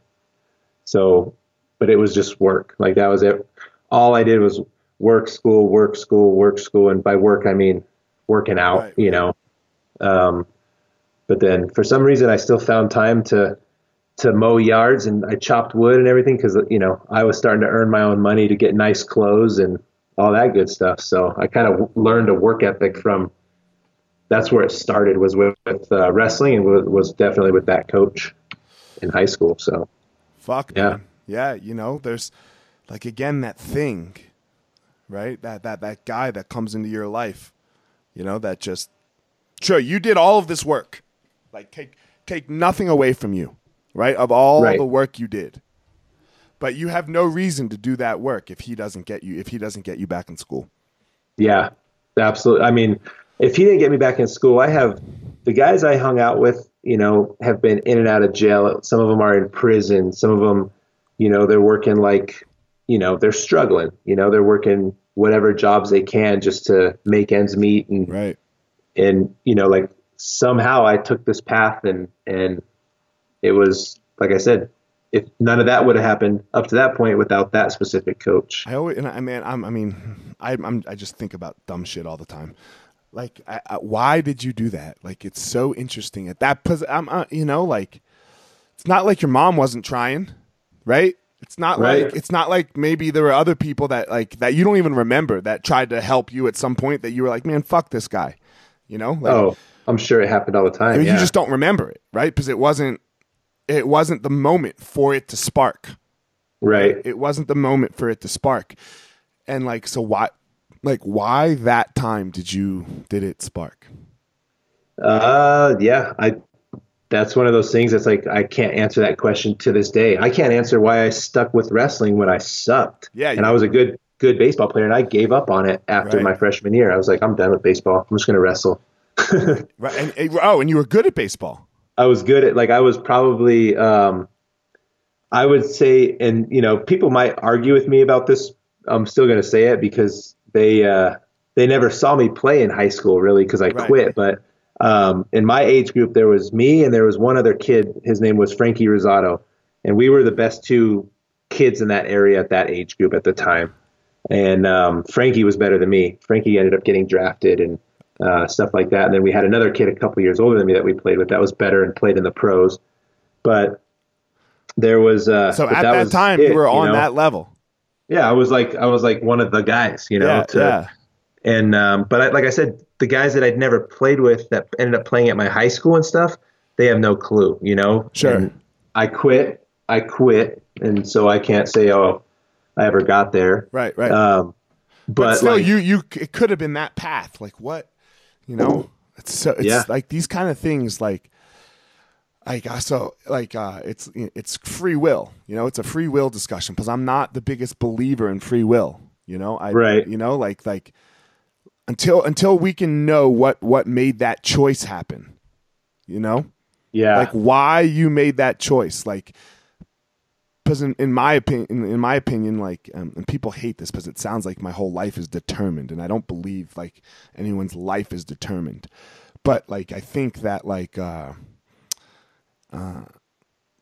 So, but it was just work. Like that was it. All I did was work, school, work, school, work, school, and by work I mean working out. Right. You know. Um, but then for some reason I still found time to to mow yards and I chopped wood and everything because you know I was starting to earn my own money to get nice clothes and all that good stuff. So I kind of learned a work ethic from. That's where it started was with, with uh, wrestling and was, was definitely with that coach in high school. So Fuck. Yeah. Man. Yeah. You know, there's like again that thing, right? That that that guy that comes into your life, you know, that just sure you did all of this work, like take take nothing away from you, right? Of all Right. the work you did, but you have no reason to do that work if he doesn't get you if he doesn't get you back in school. Yeah, absolutely. I mean, if he didn't get me back in school, I have the guys I hung out with, you know, have been in and out of jail. Some of them are in prison. Some of them, you know, they're working like, you know, they're struggling. You know, they're working whatever jobs they can just to make ends meet and Right. and you know, like somehow I took this path and and it was like I said, if none of that would have happened up to that point without that specific coach. I always, and I mean, I'm, I mean, I, I'm, I just think about dumb shit all the time. Like, I, I, why did you do that? Like, it's so interesting at that. Pos- I'm, uh, you know, like, it's not like your mom wasn't trying, right? It's not Right. like it's not like maybe there were other people that like that you don't even remember that tried to help you at some point that you were like, man, fuck this guy, you know? Like, Oh, I'm sure it happened all the time. I mean, yeah. you just don't remember it, right? Because it wasn't, it wasn't the moment for it to spark right. it wasn't the moment for it to spark and like so why like why that time did you did it spark Uh, yeah, I. That's one of those things that's like I can't answer that question to this day. I can't answer why I stuck with wrestling when I sucked. Yeah, and I was a good good baseball player, and I gave up on it after Right. my freshman year. I was like, I'm done with baseball. I'm just gonna wrestle. (laughs) right and, and- oh and you were good at baseball I was good at like I was probably um, I would say, and you know, people might argue with me about this. I'm still gonna say it because they uh, they never saw me play in high school really because I Right. quit. But um, in my age group, there was me and there was one other kid. His name was Frankie Rosato, and we were the best two kids in that area at that age group at the time. And um, Frankie was better than me. Frankie ended up getting drafted and uh, stuff like that. And then we had another kid a couple years older than me that we played with that was better and played in the pros. But there was uh, so at that, was time it, you were on know? that level Yeah, I was like I was like one of the guys, you know. yeah to, yeah and um, but I, like I said, the guys that I'd never played with that ended up playing at my high school and stuff, they have no clue, you know. Sure. And I quit. I quit, and so I can't say, oh, I ever got there. right right Um, but, but, still like, you you it could have been that path like what you know it's so it's Yeah. like these kind of things like like uh, so like uh it's it's free will you know it's a free will discussion because i'm not the biggest believer in free will you know i Right. you know like like until until we can know what what made that choice happen you know Yeah. like why you made that choice like because in, in my opinion in, in my opinion like um, and people hate this because it sounds like my whole life is determined and i don't believe like anyone's life is determined but like i think that like uh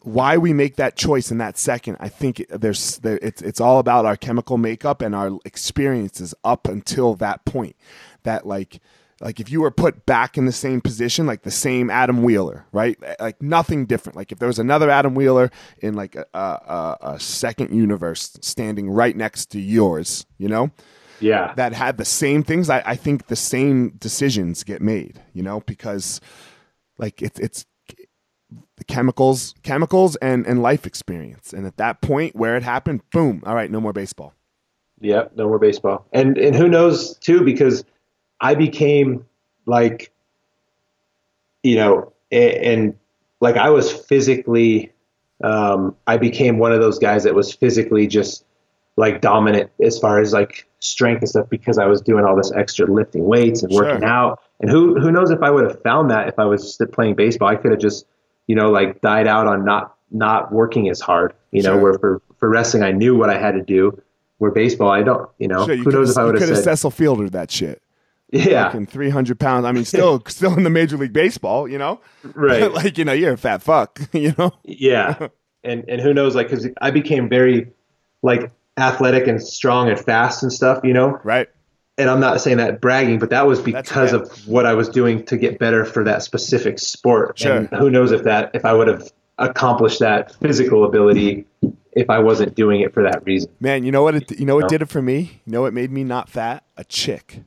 why we make that choice in that second i think there's there, it's it's all about our chemical makeup and our experiences up until that point. That like like if you were put back in the same position like the same adam wheeler right? Eh, like nothing different. Like if there was another adam wheeler in like a, a, a, a second universe standing right next to yours you know? Yeah. that had the same things I, I think the same decisions get made you know? Because like it's it's the chemicals chemicals and and life experience and at that point where it happened boom all right no more baseball Yep, no more baseball. And and who knows too because I became like you know and, like I was physically um I became one of those guys that was physically just like dominant as far as like strength and stuff because I was doing all this extra lifting weights and working Sure. out. And who who knows if I would have found that if I was playing baseball, I could have just you know like died out on not not working as hard. You know, Sure. where for for wrestling I knew what I had to do. Where baseball, I don't. You know, Sure, you who knows if I would have have said, Cecil Fielder that shit yeah, fucking 300 pounds i mean still (laughs) still in the major league baseball you know right, (laughs) like you know you're a fat fuck (laughs) you know yeah, and and who knows, like, because I became very like athletic and strong and fast and stuff, you know. right And I'm not saying that bragging, but that was because of what I was doing to get better for that specific sport. Sure. And who knows if that if I would have accomplished that physical ability if I wasn't doing it for that reason. man you know what it you know what did it for me? You know what made me not fat? A chick.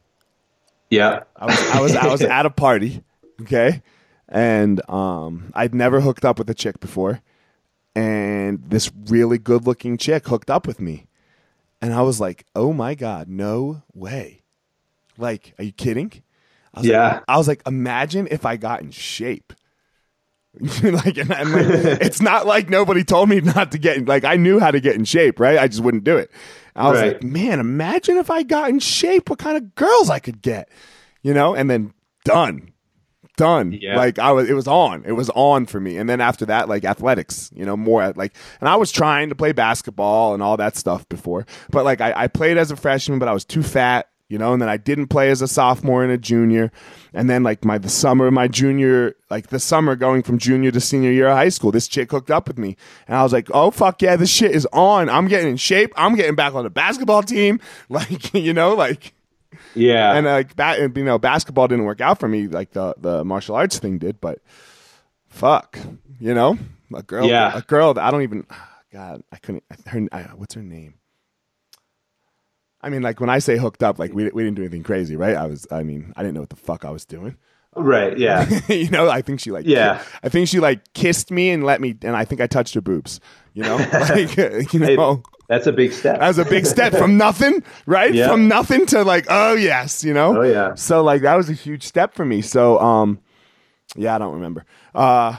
Yeah. I was I was I was (laughs) at a party, okay, and um, I'd never hooked up with a chick before, and this really good looking chick hooked up with me, and I was like, oh my god, no way, like, are you kidding? I was Yeah. like, I was like, imagine if I got in shape. (laughs) like, and I'm like, (laughs) it's not like nobody told me not to get like I knew how to get in shape, right? I just wouldn't do it. I was Right. like, man, imagine if I got in shape, what kind of girls I could get, you know? And then done, done. Yeah. Like I was, it was on, it was on for me. And then after that, like athletics, you know, more at, like, and I was trying to play basketball and all that stuff before, but like I, I played as a freshman, but I was too fat. You know, and then I didn't play as a sophomore and a junior, and then like my the summer of my junior, like the summer going from junior to senior year of high school, this chick hooked up with me, and I was like, oh fuck yeah, this shit is on. I'm getting in shape. I'm getting back on the basketball team. (laughs) Like you know, like Yeah. and like ba- you know, basketball didn't work out for me like the the martial arts thing did, but fuck, you know, a girl, Yeah. a girl that I don't even, (sighs) God, I couldn't. Her, I, what's her name? I mean, like when I say hooked up, like we we didn't do anything crazy, right? I was, I mean, I didn't know what the fuck I was doing. right. Yeah. (laughs) you know, I think she like, Yeah. I think she like kissed me and let me, and I think I touched her boobs. You know, (laughs) like (laughs) you Hey, know. that's a big step. That was a big step from nothing, right? Yeah. From nothing to like, oh yes, you know. Oh, yeah. So like that was a huge step for me. So um, yeah, I don't remember. Uh,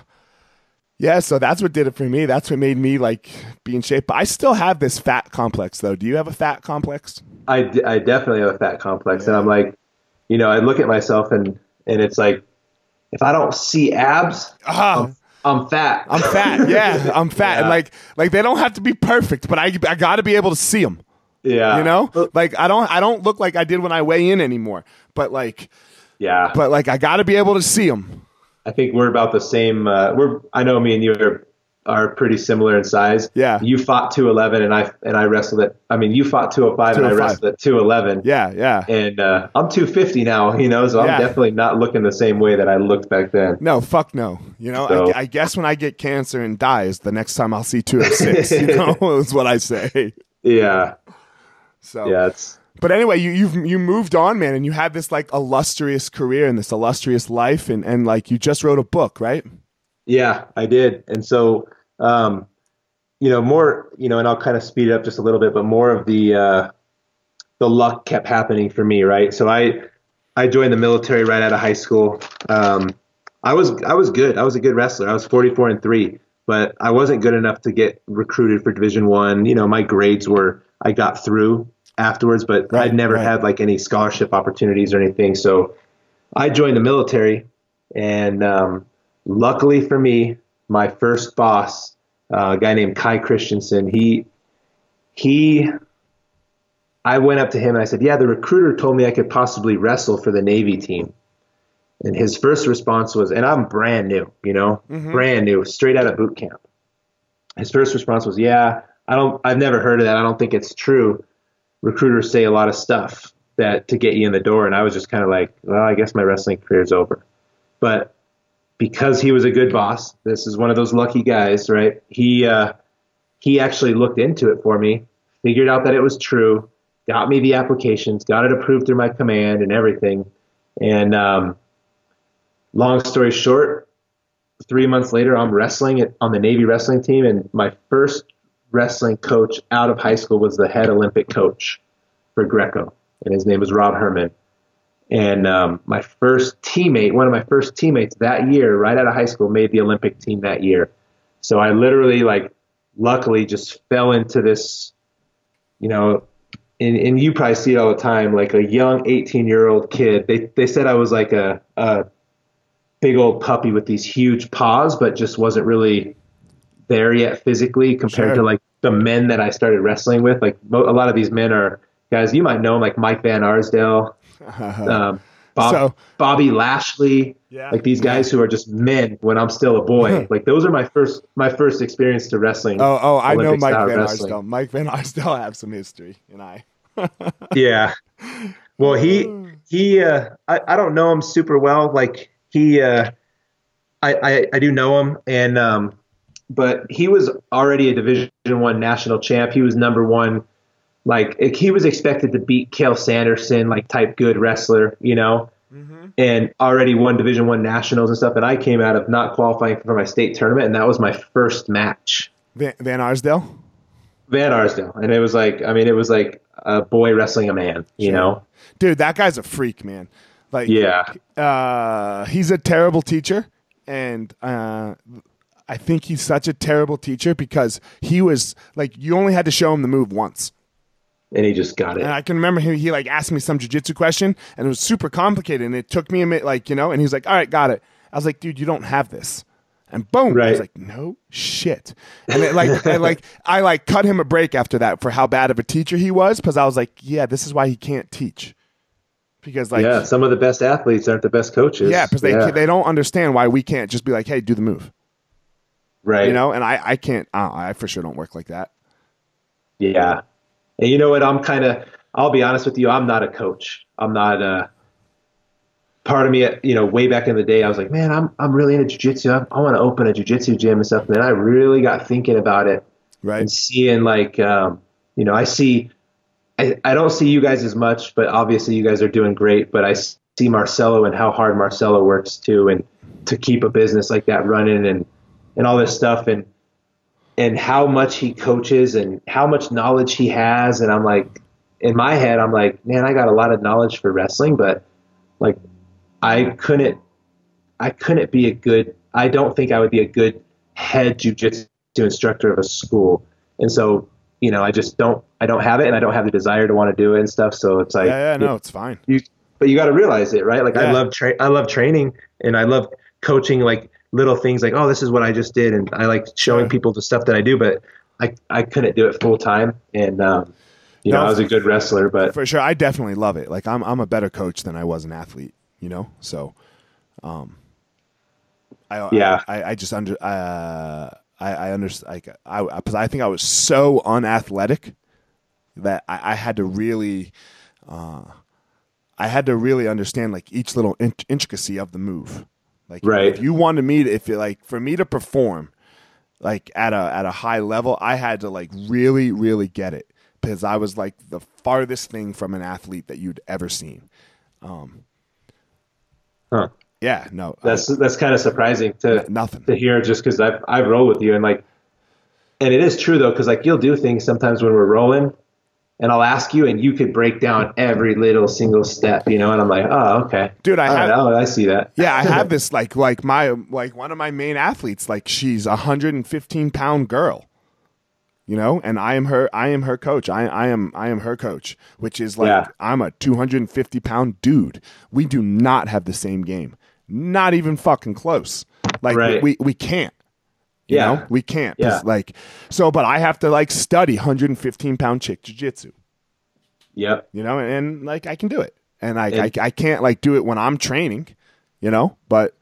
yeah, so that's what did it for me. That's what made me like be in shape. But I still have this fat complex though. Do you have a fat complex? I, d- I definitely have a fat complex, and I'm like, you know, I look at myself and and it's like, if I don't see abs, Ah, I'm fat. I'm fat. (laughs) Yeah, I'm fat, and like like they don't have to be perfect, but I I got to be able to see them. yeah. You know, like I don't I don't look like I did when I weigh in anymore. But like yeah. but like I got to be able to see them. I think we're about the same. Uh, we're. I know me and you are are pretty similar in size. Yeah. You fought 211 and I and I wrestled at. I mean, you fought 205 and I 205. wrestled at 211. Yeah, yeah. And uh, I'm 250 now, (laughs) you know, so Yeah. I'm definitely not looking the same way that I looked back then. No, fuck no. You know, So- I, I guess when I get cancer and die is the next time I'll see 206. you (laughs) know, (laughs) is what I say. Yeah, So, yeah, it's but anyway, you you've you moved on, man, and you had this like illustrious career and this illustrious life, and and like you just wrote a book, right? Yeah, I did. And so, um, you know, more, you know, and I'll kind of speed it up just a little bit, but more of the, uh, the luck kept happening for me, right? So I, I joined the military right out of high school. Um, I was I was good. I was a good wrestler. I was 44 and three, but I wasn't good enough to get recruited for Division One. You know, my grades were I got through afterwards, but Right, I'd never right. had like any scholarship opportunities or anything. So I joined the military, and um, luckily for me, my first boss, uh, a guy named Kai Christensen, he he I went up to him and I said, "Yeah, the recruiter told me I could possibly wrestle for the Navy team." And his first response was, and I'm brand new, you know, brand new, straight out of boot camp. His first response was, "Yeah, I don't I've never heard of that. I don't think it's true. Recruiters say a lot of stuff that to get you in the door." And I was just kind of like, "Well, I guess my wrestling career's over." But because he was a good boss, this is one of those lucky guys, right? He uh, he actually looked into it for me, figured out that it was true, got me the applications, got it approved through my command and everything. And um, long story short, three months later, I'm wrestling on the Navy wrestling team, and my first wrestling coach out of high school was the head Olympic coach for Greco, and his name was Rob Hermann. And um, my first teammate, one of my first teammates that year, right out of high school, made the Olympic team that year. So I literally, like, luckily just fell into this, you know, and, and you probably see it all the time, like a young 18 year old kid. They, they said I was like a, a big old puppy with these huge paws, but just wasn't really there yet physically compared Sure. to like the men that I started wrestling with. Like a lot of these men are guys you might know like Mike Van Arsdale, um, Bob, So- Bobby Lashley, Yeah. like these guys who are just men when I'm still a boy. like those are my first my first experience to wrestling. Oh, oh, I know Mike Van wrestling. Arsdale. Mike Van Arsdale have some history, and I. (laughs) Yeah. Well, he he uh, I I don't know him super well. Like he uh, I, I I do know him, and um, but he was already a Division One national champ. He was number one. Like he was expected to beat Cael Sanderson, like type good wrestler, you know, and already won Division One nationals and stuff. And I came out of not qualifying for my state tournament, and that was my first match. Van, Van Arsdale. Van Arsdale, and it was like, I mean, it was like a boy wrestling a man, you know. Dude, that guy's a freak, man. Like, Yeah. uh, he's a terrible teacher, and uh, I think he's such a terrible teacher because he was like, you only had to show him the move once. And he just got it. And I can remember he, he like asked me some jujitsu question, and it was super complicated, and it took me a minute, like you know, and he was like, "All right, got it." I was like, "Dude, you don't have this," and boom, I was like, "No shit," and it, like, and, like I like cut him a break after that for how bad of a teacher he was, because I was like, "Yeah, this is why he can't teach," because like, yeah, some of the best athletes aren't the best coaches. yeah, because they yeah. they don't understand why we can't just be like, "Hey, do the move," right. you know, and I I can't, uh, I for sure don't work like that. Yeah. And you know what? I'm kind of, I'll be honest with you, I'm not a coach. I'm not a, part of me, you know, way back in the day, I was like, man, I'm, I'm really into jujitsu. I, I want to open a jujitsu gym and stuff. And then I really got thinking about it Right. and seeing like, um, you know, I see, I, I don't see you guys as much, but obviously you guys are doing great. But I see Marcelo and how hard Marcelo works too, and to keep a business like that running and, and all this stuff. And, and how much he coaches and how much knowledge he has. And I'm like, in my head, I'm like, man, I got a lot of knowledge for wrestling, but like, I couldn't, I couldn't be a good, I don't think I would be a good head jujitsu instructor of a school. And so, you know, I just don't, I don't have it and I don't have the desire to want to do it and stuff. So it's like, yeah, yeah, no, it's fine. you, but you got to realize it, right? Like Yeah. I love tra- I love training and I love coaching like little things like, oh, this is what I just did. And I like showing people the stuff that I do, but I, I couldn't do it full time. And, um, you know, I was a good wrestler, but for sure i definitely love it like i'm, I'm a better coach than i was an athlete you know so um i Yeah. i, I just under uh i i understand like i because I, think i was so unathletic that i, I had to really uh i had to really understand like each little in- intricacy of the move like Right. if you wanted me to if it like for me to perform like at a at a high level, I had to like really really get it because I was like the farthest thing from an athlete that you'd ever seen. Um, huh. Yeah, no, that's, that's kind of surprising to, nothing. to hear just cause I've, I've rolled with you and like, and it is true though, cause like you'll do things sometimes when we're rolling and I'll ask you, and you could break down every little single step, you know, and I'm like, oh, okay, Dude, I All have- right, oh, I see that. Yeah, I have (laughs) this like like my like one of my main athletes. Like she's a hundred and fifteen pound girl, you know, and I am her. I am her coach. I I am I am her coach, which is like Yeah. I'm a two hundred and fifty pound dude. We do not have the same game. Not even fucking close. Like Right. we we can't. You Yeah. know? we can't. Yeah. Like so, but I have to like study hundred and fifteen pound chick jujitsu Yep. you know, and, and, like I can do it, and I, And- I I can't like do it when I'm training, you know, but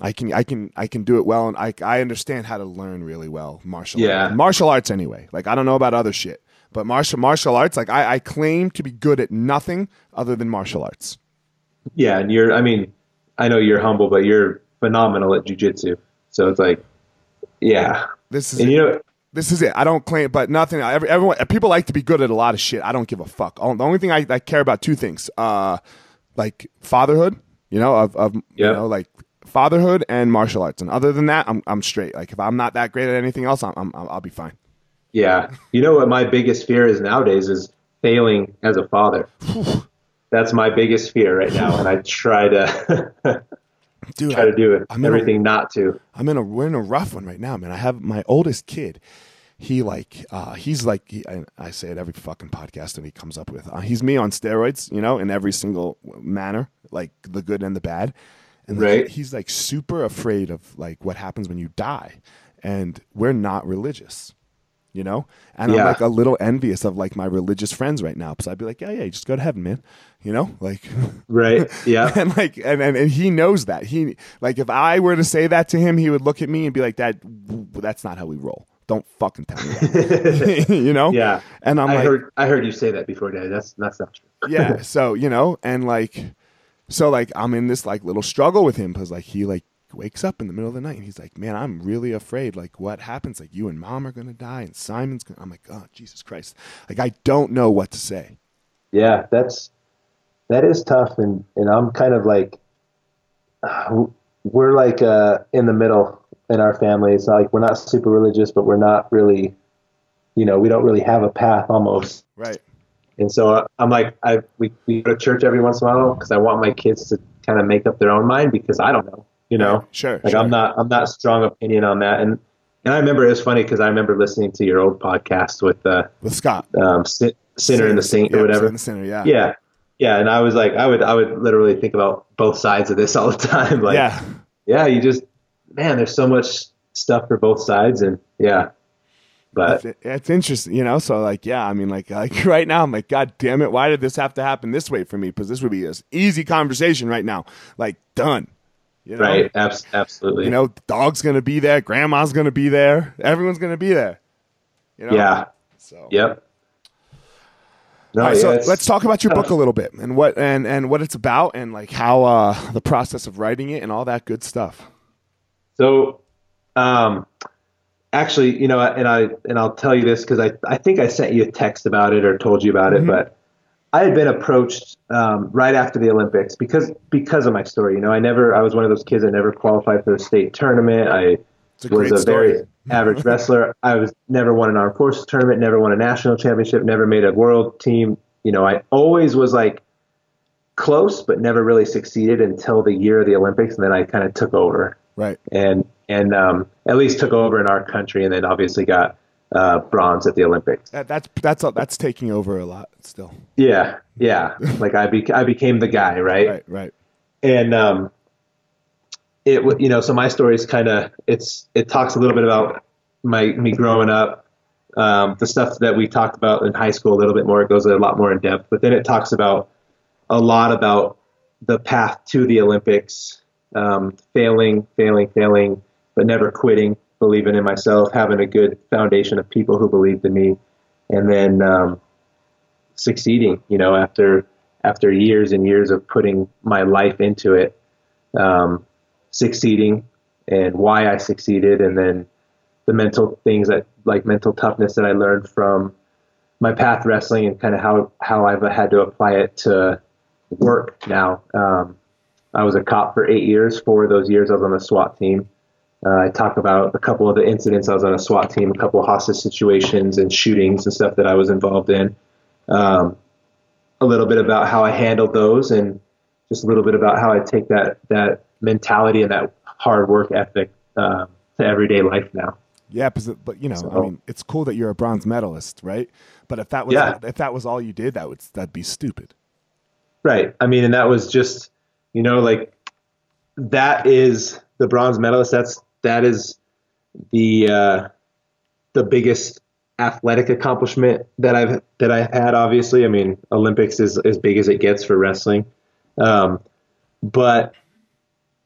I can I can I can do it well, and I I understand how to learn really well martial Yeah. arts. martial arts anyway. Like I don't know about other shit, but martial martial arts like I I claim to be good at nothing other than martial arts. Yeah, and you're. I mean, I know you're humble, but you're phenomenal at jujitsu. So it's like, yeah, This is and it. you know, this is it. I don't claim, but nothing. Everyone, people like to be good at a lot of shit. I don't give a fuck. The only thing I, I care about two things, uh, like fatherhood, you know, of, of you know, like fatherhood and martial arts. And other than that, I'm I'm straight. Like if I'm not that great at anything else, I'm, I'm I'll be fine. yeah. You know what my biggest fear is nowadays is failing as a father. That's my biggest fear right now, and I try to (laughs) Dude, try to do it I'm in a- everything not to. I'm in a we're in a rough one right now, man. I have my oldest kid. He like uh, he's like he, I, I say it every fucking podcast that he comes up with. Uh, he's me on steroids, you know, in every single manner, like the good and the bad. And Right. he's like super afraid of like what happens when you die, and we're not religious, you know. And I'm like a little envious of like my religious friends right now because I'd be like, yeah, yeah, just go to heaven, man, you know, like. Right? Yeah. (laughs) and like and, and and he knows that he like if i were to say that to him he would look at me and be like that that's not how we roll don't fucking tell me that (laughs) (laughs) you know Yeah. and i'm I like heard I heard you say that before, Dad. That's that's not true. yeah so you know and like so like i'm in this like little struggle with him because like he like wakes up in the middle of the night and he's like man i'm really afraid like what happens? Like you and mom are gonna die and simon's gonna i'm like oh jesus christ. Like i don't know what to say. Yeah, that's that is tough, and and I'm kind of like we're like uh, in the middle in our family. It's not like we're not super religious, but we're not really, you know, we don't really have a path almost. right. And so uh, I'm like, I we, we go to church every once in a while because I want my kids to kind of make up their own mind because I don't know, you know. sure Like sure. I'm not I'm not strong opinion on that, and and I remember it was funny because I remember listening to your old podcast with uh, with scott um, Sin- Sinner and the Saint Yeah, or whatever. Sinner yeah Yeah. Yeah. And I was like, I would, I would literally think about both sides of this all the (laughs) time. Like, yeah, yeah you just, man, there's so much stuff for both sides. And yeah, but It's, it's interesting, you know. So like, yeah, I mean, like, (laughs) like right now, I'm like, God damn it, why did this have to happen this way for me? Because this would be an easy conversation right now, like done. You know? right. Abs- absolutely. You know, dog's gonna be there, grandma's gonna be there, everyone's gonna be there. You know. yeah. So. Yep. No, All right, yeah, so let's talk about your book a little bit and what and and what it's about and like how uh the process of writing it and all that good stuff. So, um, actually, you know, and I and I'll tell you this because I I think I sent you a text about it or told you about Mm-hmm. it, but I had been approached um, right after the Olympics because because of my story. You know, I never I was one of those kids that never qualified for the state tournament. I It's a was a story. very (laughs) average wrestler. I was never won an armed forces tournament, never won a national championship, never made a world team. You know, I always was like close, but never really succeeded until the year of the Olympics, and then I kind of took over Right. and and um, at least took over in our country, and then obviously got uh, bronze at the Olympics. That, that's that's that's taking over a lot still. Yeah, yeah. (laughs) like I be- I became the guy, right? Right. Right. And um, it you know, so my story is kind of it's it talks a little bit about my me growing up, um, the stuff that we talked about in high school a little bit more. It goes a lot more in depth, but then it talks about a lot about the path to the Olympics, um, failing, failing, failing, but never quitting, believing in myself, having a good foundation of people who believed in me, and then um, succeeding. You know, after after years and years of putting my life into it, um, succeeding, and why I succeeded, and then the mental things that like mental toughness that I learned from my path wrestling and kind of how how I've had to apply it to work now. Um, I was a cop for eight years. Four of those years I was on the SWAT team. Uh, I talk about a couple of the incidents I was on a SWAT team, a couple of hostage situations and shootings and stuff that I was involved in. um, a little bit about how I handled those, and just a little bit about how I take that that mentality and that hard work ethic um, to everyday life now. Yeah, but you know, So- I mean, it's cool that you're a bronze medalist, right? But if that was Yeah. if that was all you did, that would that'd be stupid. Right. I mean, and that was just, you know, like that is the bronze medalist. That's that is the uh, the biggest athletic accomplishment that I've that I've had. Obviously, I mean, Olympics is as big as it gets for wrestling, um, but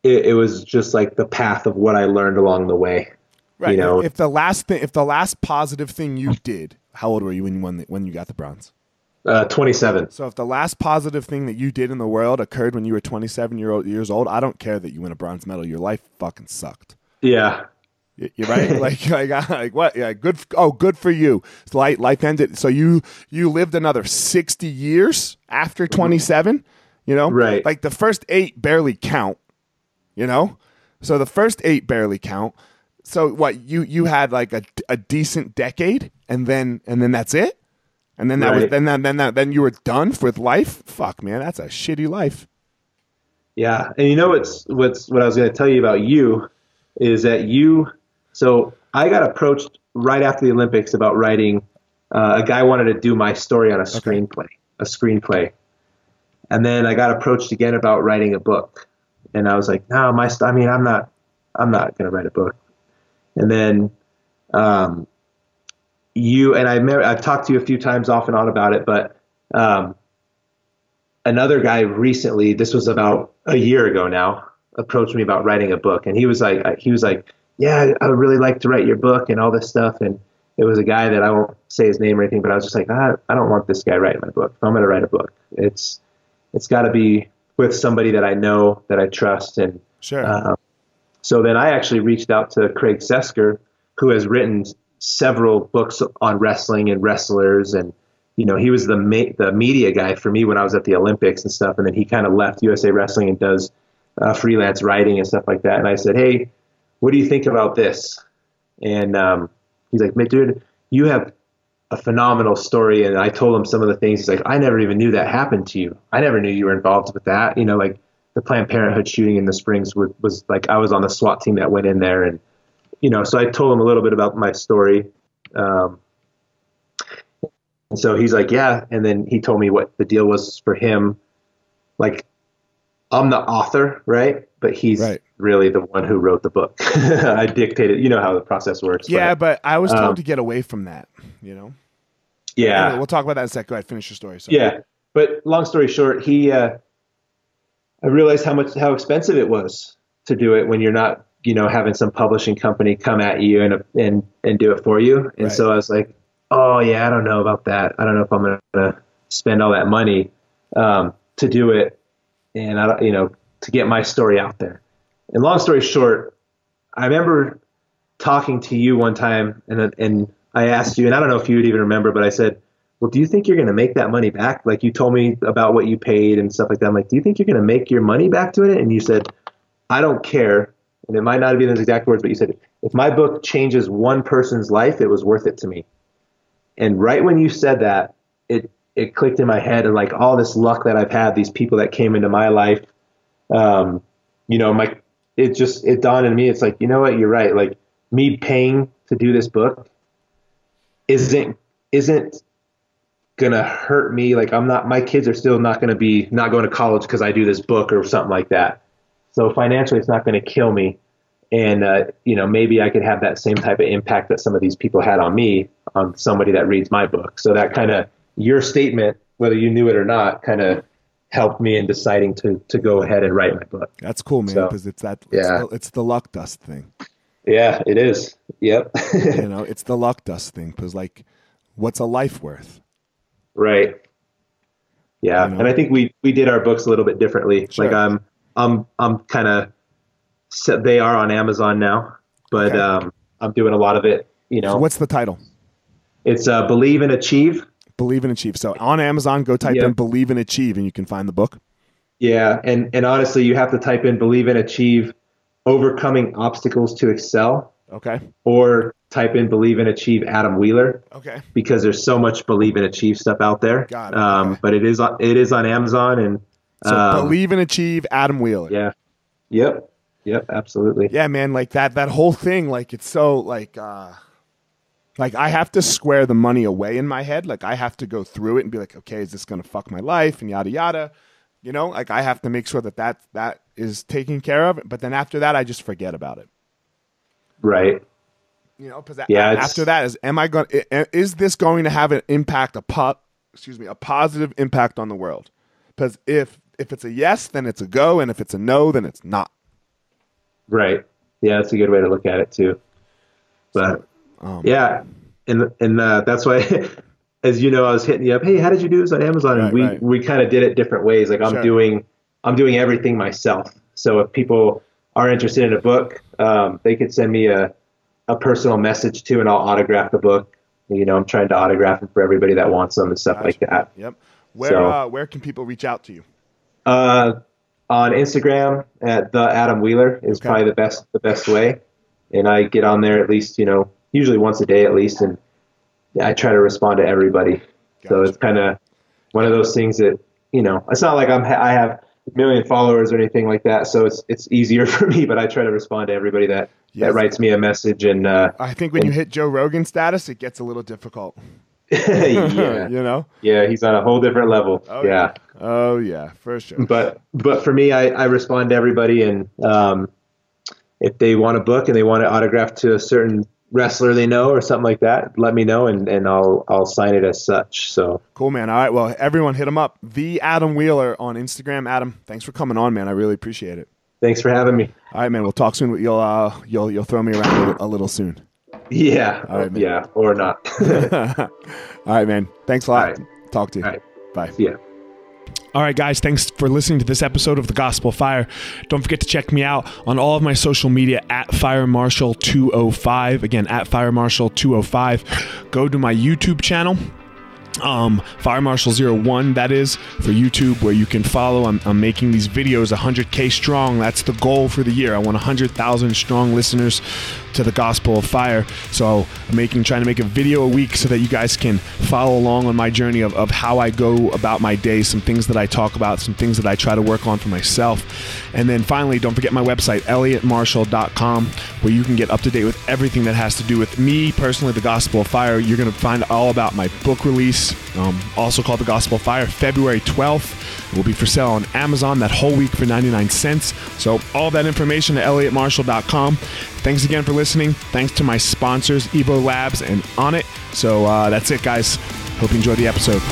it, it was just like the path of what I learned along the way. Right. You know- if the last thing, if the last positive thing you did, how old were you when you won the, when you got the bronze? Uh, 27. So if the last positive thing that you did in the world occurred when you were 27 year old, years old, I don't care that you win a bronze medal. Your life fucking sucked. Yeah. You're right. (laughs) like, like, I- like what? Yeah, good. Oh, good for you. So life, life ended. So you you lived another 60 years after 27. You know, Right. Like the first eight barely count. You know, so the first eight barely count. So what? You you had like a, a decent decade, and then and then that's it. And then that was then that then that then you were done with life. Fuck, man, that's a shitty life. Yeah, and you know what's what's what I was going to tell you about you is that you. So I got approached right after the Olympics about writing. Uh, a guy wanted to do my story on a screenplay, a screenplay, and then I got approached again about writing a book, and I was like, no, my. St- I mean, I'm not. I'm not going to write a book. And then, um, you and I. I've talked to you a few times off and on about it, but. Um, another guy recently, this was about a year ago now, approached me about writing a book, and he was like, he was like, yeah, I would really like to write your book and all this stuff, and it was a guy that I won't say his name or anything, but I was just like, I, I don't want this guy writing my book. If I'm going to write a book, it's it's got to be with somebody that I know that I trust, and Sure. uh, so then I actually reached out to Craig Sesker, who has written several books on wrestling and wrestlers, and you know he was the ma- the media guy for me when I was at the Olympics and stuff, and then he kind of left USA Wrestling and does uh, freelance writing and stuff like that. And I said, hey, what do you think about this? And um, he's like, dude, you have a phenomenal story. And I told him some of the things. He's like, I never even knew that happened to you. I never knew you were involved with that. You know, like the Planned Parenthood shooting in the Springs was, was like I was on the SWAT team that went in there, and you know, so I told him a little bit about my story. Um, and so he's like, yeah. And then he told me what the deal was for him. Like, I'm the author, right? But he's Right. really the one who wrote the book. (laughs) I dictated. You know how the process works. yeah, but- but I was told um, to get away from that. You know. yeah. Anyway, we'll talk about that in a sec. Go ahead, finish your story. So. Yeah, but long story short, he, uh, I realized how much how expensive it was to do it when you're not, you know, having some publishing company come at you and and and do it for you. And Right. so I was like, oh yeah, I don't know about that. I don't know if I'm gonna spend all that money um, to do it, and I, you know, to get my story out there. And long story short, I remember talking to you one time, and and I asked you, and I don't know if you would even remember, but I said, "Well, do you think you're going to make that money back?" Like you told me about what you paid and stuff like that. I'm like, "Do you think you're going to make your money back doing it?" And you said, "I don't care." And it might not have been those exact words, but you said, "If my book changes one person's life, it was worth it to me." And right when you said that, it it clicked in my head, and like all this luck that I've had, these people that came into my life, um, you know, my it just it dawned on me. It's like you know what, you're right. Like me paying to do this book isn't isn't gonna hurt me. Like I'm not. My kids are still not gonna be not going to college because I do this book or something like that. So financially, it's not to kill me. And uh, you know, maybe I could have that same type of impact that some of these people had on me on somebody that reads my book. So that kind of your statement, whether you knew it or not, kind of helped me in deciding to to go ahead and write my book. That's cool, man. So, Because it's that. It's, yeah. the, it's the luck dust thing. Yeah, it is. Yep. (laughs) you know, it's the luck dust thing. Because like, what's a life worth? Right. Yeah, You know? and I think we we did our books a little bit differently. Sure. Like I'm I'm I'm kind of they are on Amazon now, but Okay. um, I'm doing a lot of it. You know, So what's the title? it's uh, believe and achieve. Believe and Achieve. So on Amazon, go type Yeah. in Believe and Achieve, and you can find the book. Yeah, and and honestly, you have to type in believe and achieve, overcoming obstacles to excel, Okay. or type in "believe and achieve" Adam Wheeler Okay. because there's so much believe and achieve stuff out there. Got it. Um, Okay. But it is on, it is on Amazon and So um, believe and achieve Adam Wheeler. yeah, yep, yep, absolutely. yeah man like that that whole thing like it's so like uh like i have to square the money away in my head. Like i have to go through it and be like okay is this gonna fuck my life? And yada yada. You know like i have to make sure that that that is taken care of. But then after that i just forget about it. Right. you know because Yeah, after that is am i going to is this going to have an impact a pop, excuse me a positive impact on the world? Because if if it's a yes then it's a go. And if it's a no then it's not. Right. Yeah, that's a good way to look at it too. But um, yeah, and and uh, that's why, (laughs) as you know, I was hitting you up. Hey, how did you do this on Amazon? Right, and we right. we kind of did it different ways. Like I'm Sure. doing, I'm doing everything myself. So if people are interested in a book, um, they could send me a a personal message too, and I'll autograph the book. You know, I'm trying to autograph them for everybody that wants them and stuff like that. Yep. Where So- uh, where can people reach out to you? Uh, on Instagram at the Adam Wheeler is Okay. probably the best the best way, and I get on there at least you know usually once a day at least, and I try to respond to everybody. So it's kind of one of those things that you know it's not like I'm I have a million followers or anything like that, so it's it's easier (laughs) for me. But I try to respond to everybody that Yes. that writes me a message, and uh, I think when you hit Joe Rogan status, it gets a little difficult. (laughs) (laughs) yeah, you know. yeah, he's on a whole different level. Oh yeah. Oh yeah, for sure. but but for me, I, I respond to everybody, and um, if they want a book and they want it autographed to a certain wrestler they know or something like that, let me know, and, and I'll I'll sign it as such. So Cool, man. All right. Well, everyone, hit him up. The Adam Wheeler on Instagram. Adam, thanks for coming on, man. I really appreciate it. thanks for having me. All right, man. We'll talk soon. You'll uh, you'll you'll throw me around a little, a little soon. Yeah, All right, man. yeah, or not. (laughs) All right, man. Thanks a lot. All Talk to you. Right. Bye. yeah. All right, guys, thanks for listening to this episode of The Gospel Fire. Don't forget to check me out on all of my social media at Fire Marshal 205. Again, at Fire Marshal 205. Go to my YouTube channel. Um, Fire Marshal 01, that is for YouTube, where you can follow. I'm, I'm making these videos 100k strong. That's the goal for the year. I want 100,000 strong listeners to the Gospel of Fire. So I'm making, trying to make a video a week so that you guys can follow along on my journey of, of how I go about my day, some things that I talk about, some things that I try to work on for myself. And then finally, don't forget my website, elliottmarshall.com, where you can get up to date with everything that has to do with me personally, the Gospel of Fire. You're going to find all about my book release, um, also called The Gospel Fire, February 12th. It will be for sale on Amazon that whole week for 99 cents. So, all that information at elliottmarshall.com. Thanks again for listening. Thanks to my sponsors, Evo Labs and Onnit. So, uh, that's it, guys. Hope you enjoyed the episode.